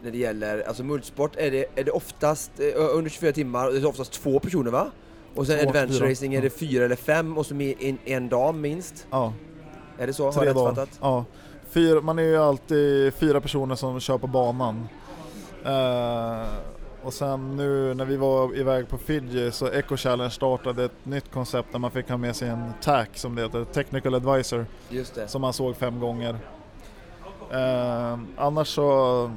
när det gäller, alltså multisport, är det, är det oftast eh, under 24 timmar, det är oftast två personer va? Och sen två, adventure fyra. racing är det fyra eller fem och så en, en dag minst? Ja. Är det så? Tre har jag rätt fattat? Ja. Fyra, man är ju alltid fyra personer som kör på banan. Uh, och sen nu när vi var iväg på Fiji så Eco Challenge startade ett nytt koncept där man fick ha med sig en TAC som det heter, Technical Advisor. Som man såg fem gånger. Uh, annars så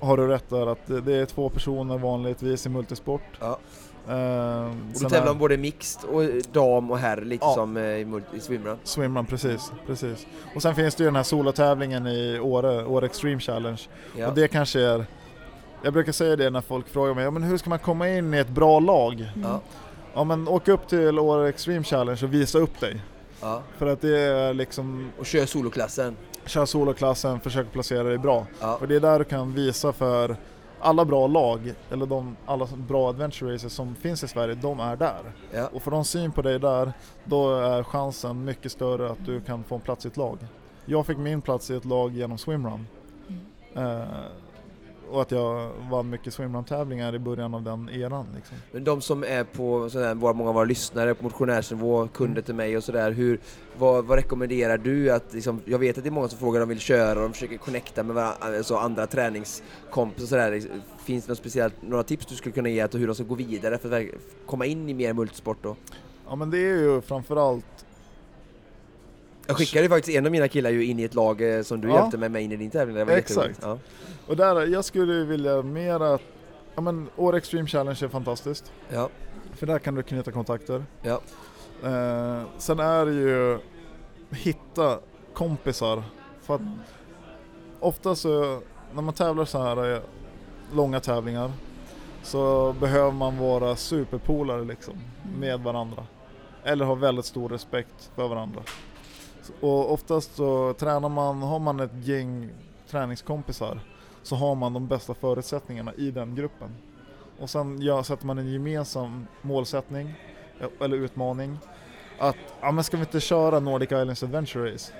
har du rätt där att det är två personer vanligtvis i multisport. Ja. Uh, och du tävlar om både mixed och dam och herr lite ja. som uh, i, i swimrun? Swimrun, precis, precis. Och sen finns det ju den här solotävlingen i Åre, Åre Extreme Challenge. Ja. Och det kanske är, jag brukar säga det när folk frågar mig, ja, men hur ska man komma in i ett bra lag? Mm. Ja. ja men åk upp till Åre Extreme Challenge och visa upp dig. Ja. För att det är liksom... Och kör soloklassen? Kör soloklassen, försök placera dig bra. Ja. För det är där du kan visa för alla bra lag, eller de, alla bra adventure races som finns i Sverige, de är där. Ja. Och får de syn på dig där, då är chansen mycket större att du kan få en plats i ett lag. Jag fick min plats i ett lag genom swimrun. Mm. Eh, och att jag vann mycket swimrun-tävlingar i början av den eran. Liksom. Men de som är på, sådär, många av våra lyssnare på motionärsnivå, kunder mm. till mig och sådär, vad, vad rekommenderar du? Att, liksom, jag vet att det är många som frågar om de vill köra och de försöker connecta med varandra, alltså andra träningskompisar och sådär. Finns det något speciellt, några tips du skulle kunna ge till hur de ska gå vidare för att komma in i mer multisport då? Ja men det är ju framförallt jag skickade ju faktiskt en av mina killar ju in i ett lag eh, som du ja. hjälpte med mig in i din tävling. Det var Exakt. Ja. Och där, jag skulle vilja mer att, ja men Åre Extreme Challenge är fantastiskt. Ja. För där kan du knyta kontakter. Ja. Eh, sen är det ju hitta kompisar. För att ofta så, när man tävlar så här eh, långa tävlingar så behöver man vara superpolare liksom med varandra. Eller ha väldigt stor respekt för varandra. Och oftast så tränar man, har man ett gäng träningskompisar så har man de bästa förutsättningarna i den gruppen. Och sen ja, sätter man en gemensam målsättning eh, eller utmaning att ja, men ska vi inte köra Nordic Islands Adventure Race?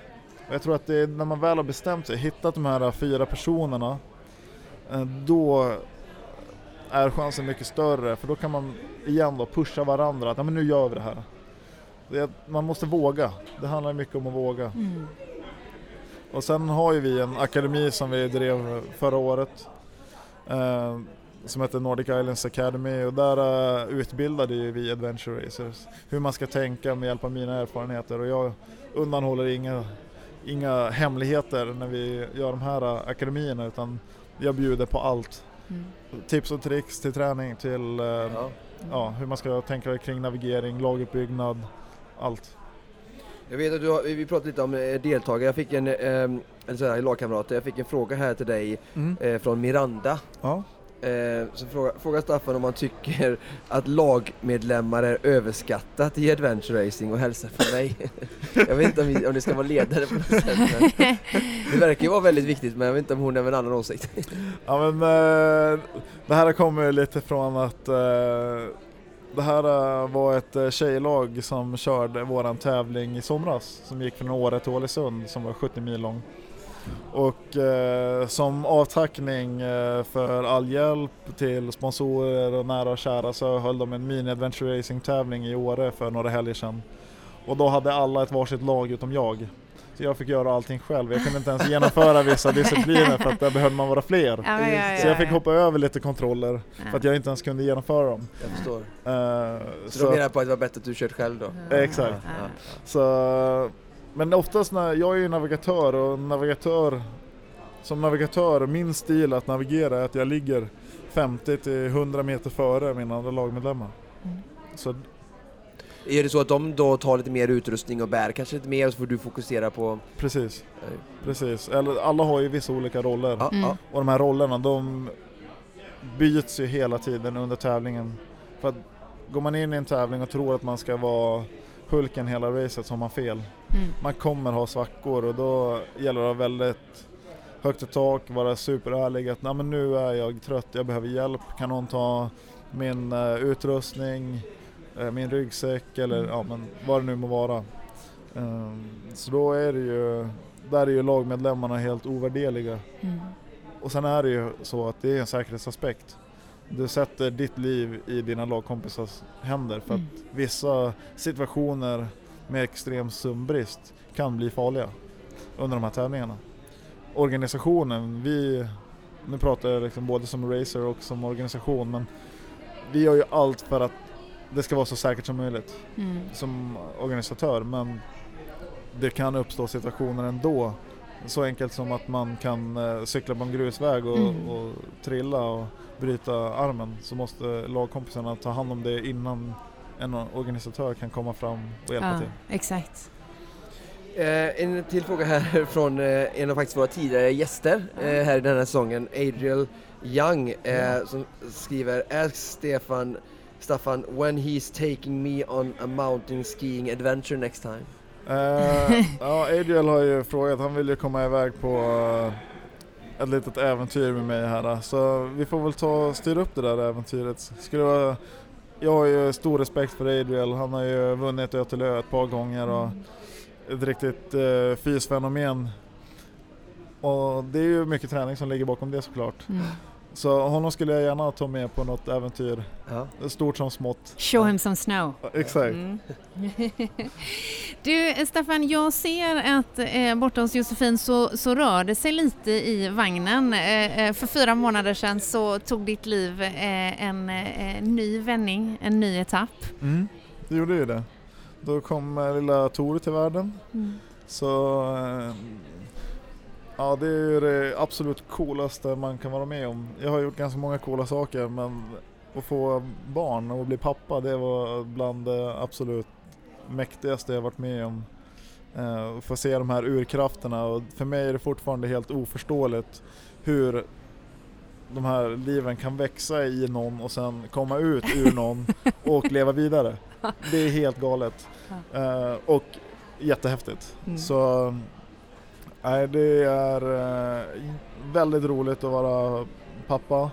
Och jag tror att det är när man väl har bestämt sig, hittat de här fyra personerna, eh, då är chansen mycket större för då kan man igen då pusha varandra att ja, men nu gör vi det här. Det, man måste våga. Det handlar mycket om att våga. Mm. Och sen har ju vi en akademi som vi drev förra året. Eh, som heter Nordic Islands Academy och där uh, utbildade ju vi adventure racers hur man ska tänka med hjälp av mina erfarenheter och jag undanhåller inga, inga hemligheter när vi gör de här uh, akademierna utan jag bjuder på allt. Mm. Tips och tricks till träning till uh, ja. ja. hur man ska tänka kring navigering, laguppbyggnad, allt. Jag vet att du har, vi pratade lite om deltagare, jag fick en, eh, eller sådär, lagkamrater, jag fick en fråga här till dig mm. eh, från Miranda. Ja. Eh, så fråga, fråga Staffan om han tycker att lagmedlemmar är överskattat i adventure racing och hälsa från mig. jag vet inte om, vi, om det ska vara ledare på något sätt. Men det verkar ju vara väldigt viktigt men jag vet inte om hon har en annan åsikt. ja men eh, det här kommer lite från att eh, det här eh, var ett eh, tjejlag som körde våran tävling i somras som gick från Åre till Ålesund som var 70 mil lång. Och eh, som avtackning eh, för all hjälp till sponsorer och nära och kära så höll de en mini adventure racing tävling i Åre för några helger sedan. Och då hade alla ett varsitt lag utom jag. Jag fick göra allting själv. Jag kunde inte ens genomföra vissa discipliner för att där behövde man vara fler. Ja, ja, ja, så jag fick hoppa över lite kontroller för att jag inte ens kunde genomföra dem. Jag förstår. Uh, så, så du menar på att det var bättre att du kört själv då? Exakt. Så men oftast när, jag är ju navigatör och navigatör som navigatör, min stil att navigera är att jag ligger 50 till 100 meter före mina andra lagmedlemmar. Mm. Så är det så att de då tar lite mer utrustning och bär kanske lite mer så får du fokusera på... Precis, precis. Eller, alla har ju vissa olika roller mm. och de här rollerna de byts ju hela tiden under tävlingen. För att går man in i en tävling och tror att man ska vara Hulken hela racet så har man fel. Mm. Man kommer ha svackor och då gäller det att ha väldigt högt i tak, vara superärlig att men nu är jag trött, jag behöver hjälp, kan någon ta min uh, utrustning, min ryggsäck eller ja, men vad det nu må vara. Um, så då är det ju, där är ju lagmedlemmarna helt ovärderliga. Mm. Och sen är det ju så att det är en säkerhetsaspekt. Du sätter ditt liv i dina lagkompisars händer för att mm. vissa situationer med extrem sömnbrist kan bli farliga under de här tävlingarna. Organisationen, vi, nu pratar jag liksom både som racer och som organisation, men vi gör ju allt för att det ska vara så säkert som möjligt mm. som organisatör, men det kan uppstå situationer ändå. Så enkelt som att man kan eh, cykla på en grusväg och, mm. och trilla och bryta armen så måste lagkompisarna ta hand om det innan en organisatör kan komma fram och hjälpa ja, till. Exakt. Eh, en till fråga här från eh, en av faktiskt våra tidigare gäster eh, här i den här säsongen, Adriel Young, eh, som skriver Ask Stefan Staffan when he's taking me on a mountain skiing adventure next time. Uh, ja, Adriel har ju frågat, han vill ju komma iväg på uh, ett litet äventyr med mig här. Så vi får väl ta och styra upp det där äventyret. Skulle vara jag har ju stor respekt för Adriel. Han har ju vunnit Ö till Ö ett par gånger och ett riktigt eh, fysfenomen. Och det är ju mycket träning som ligger bakom det såklart. Mm. Så honom skulle jag gärna ta med på något äventyr, ja. stort som smått. Show him some snow. Exakt. Mm. du Staffan, jag ser att eh, borta hos Josefin så, så rör det sig lite i vagnen. Eh, eh för fyra månader sedan så tog ditt liv eh, en eh, ny vändning, en ny etapp. Mm. Det gjorde ju det. Då kom eh, lilla Tor till världen. Mm. Så Ja, det är det absolut coolaste man kan vara med om. Jag har gjort ganska många coola saker men att få barn och bli pappa det var bland det absolut mäktigaste jag varit med om. Uh, få se de här urkrafterna och för mig är det fortfarande helt oförståeligt hur de här liven kan växa i någon och sen komma ut ur någon och leva vidare. Det är helt galet. Uh, och jättehäftigt. Mm. Så Nej, det är eh, väldigt roligt att vara pappa.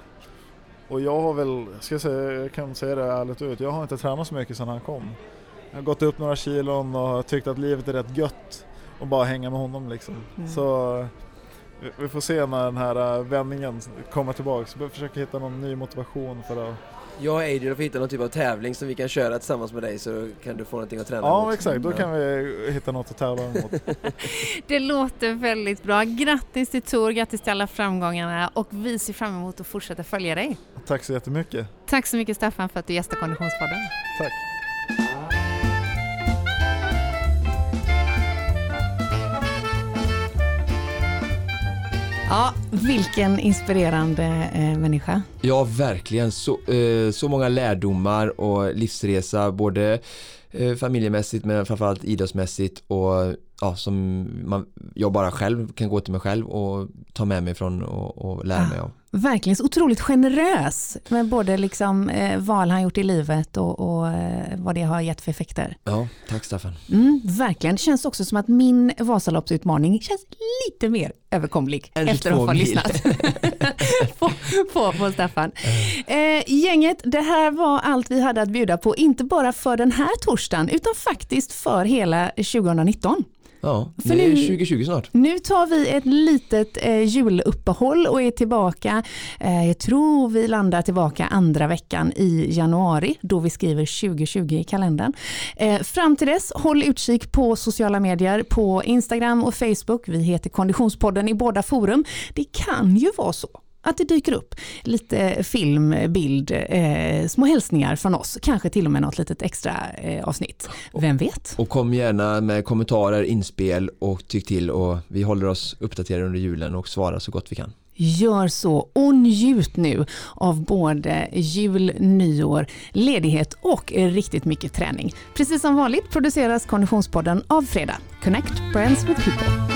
Och jag har väl, ska jag, säga, jag kan säga det ärligt ut, jag har inte tränat så mycket sedan han kom. Jag har gått upp några kilon och tyckt att livet är rätt gött och bara hänga med honom liksom. Mm. Så vi får se när den här äh, vändningen kommer tillbaks. Försöka hitta någon ny motivation för att jag och Adrian får hitta någon typ av tävling som vi kan köra tillsammans med dig så kan du få någonting att träna Ja mot. exakt, då kan vi hitta något att tävla mot. det låter väldigt bra. Grattis till Tor, grattis till alla framgångarna och vi ser fram emot att fortsätta följa dig. Tack så jättemycket. Tack så mycket Staffan för att du gästar Konditionspodden. Tack. Ja, vilken inspirerande eh, människa. Ja, verkligen. Så, eh, så många lärdomar och livsresa, både eh, familjemässigt men framförallt idrottsmässigt och ja, som man, jag bara själv kan gå till mig själv och ta med mig från och, och lära mig av. Verkligen så otroligt generös med både liksom, eh, val han gjort i livet och, och eh, vad det har gett för effekter. Ja, tack Staffan. Mm, verkligen, det känns också som att min Vasaloppsutmaning känns lite mer överkomlig efter att ha lyssnat på, på, på, Staffan. Eh, gänget, det här var allt vi hade att bjuda på, inte bara för den här torsdagen utan faktiskt för hela 2019. Ja, det är 2020 snart. Nu tar vi ett litet eh, juluppehåll och är tillbaka. Eh, jag tror vi landar tillbaka andra veckan i januari då vi skriver 2020 i kalendern. Eh, fram till dess, håll utkik på sociala medier, på Instagram och Facebook. Vi heter Konditionspodden i båda forum. Det kan ju vara så att det dyker upp lite film, bild, eh, små hälsningar från oss. Kanske till och med något litet extra eh, avsnitt. Vem vet? Och kom gärna med kommentarer, inspel och tyck till och vi håller oss uppdaterade under julen och svarar så gott vi kan. Gör så och njut nu av både jul, nyår, ledighet och riktigt mycket träning. Precis som vanligt produceras Konditionspodden av Fredag. Connect Brands with People.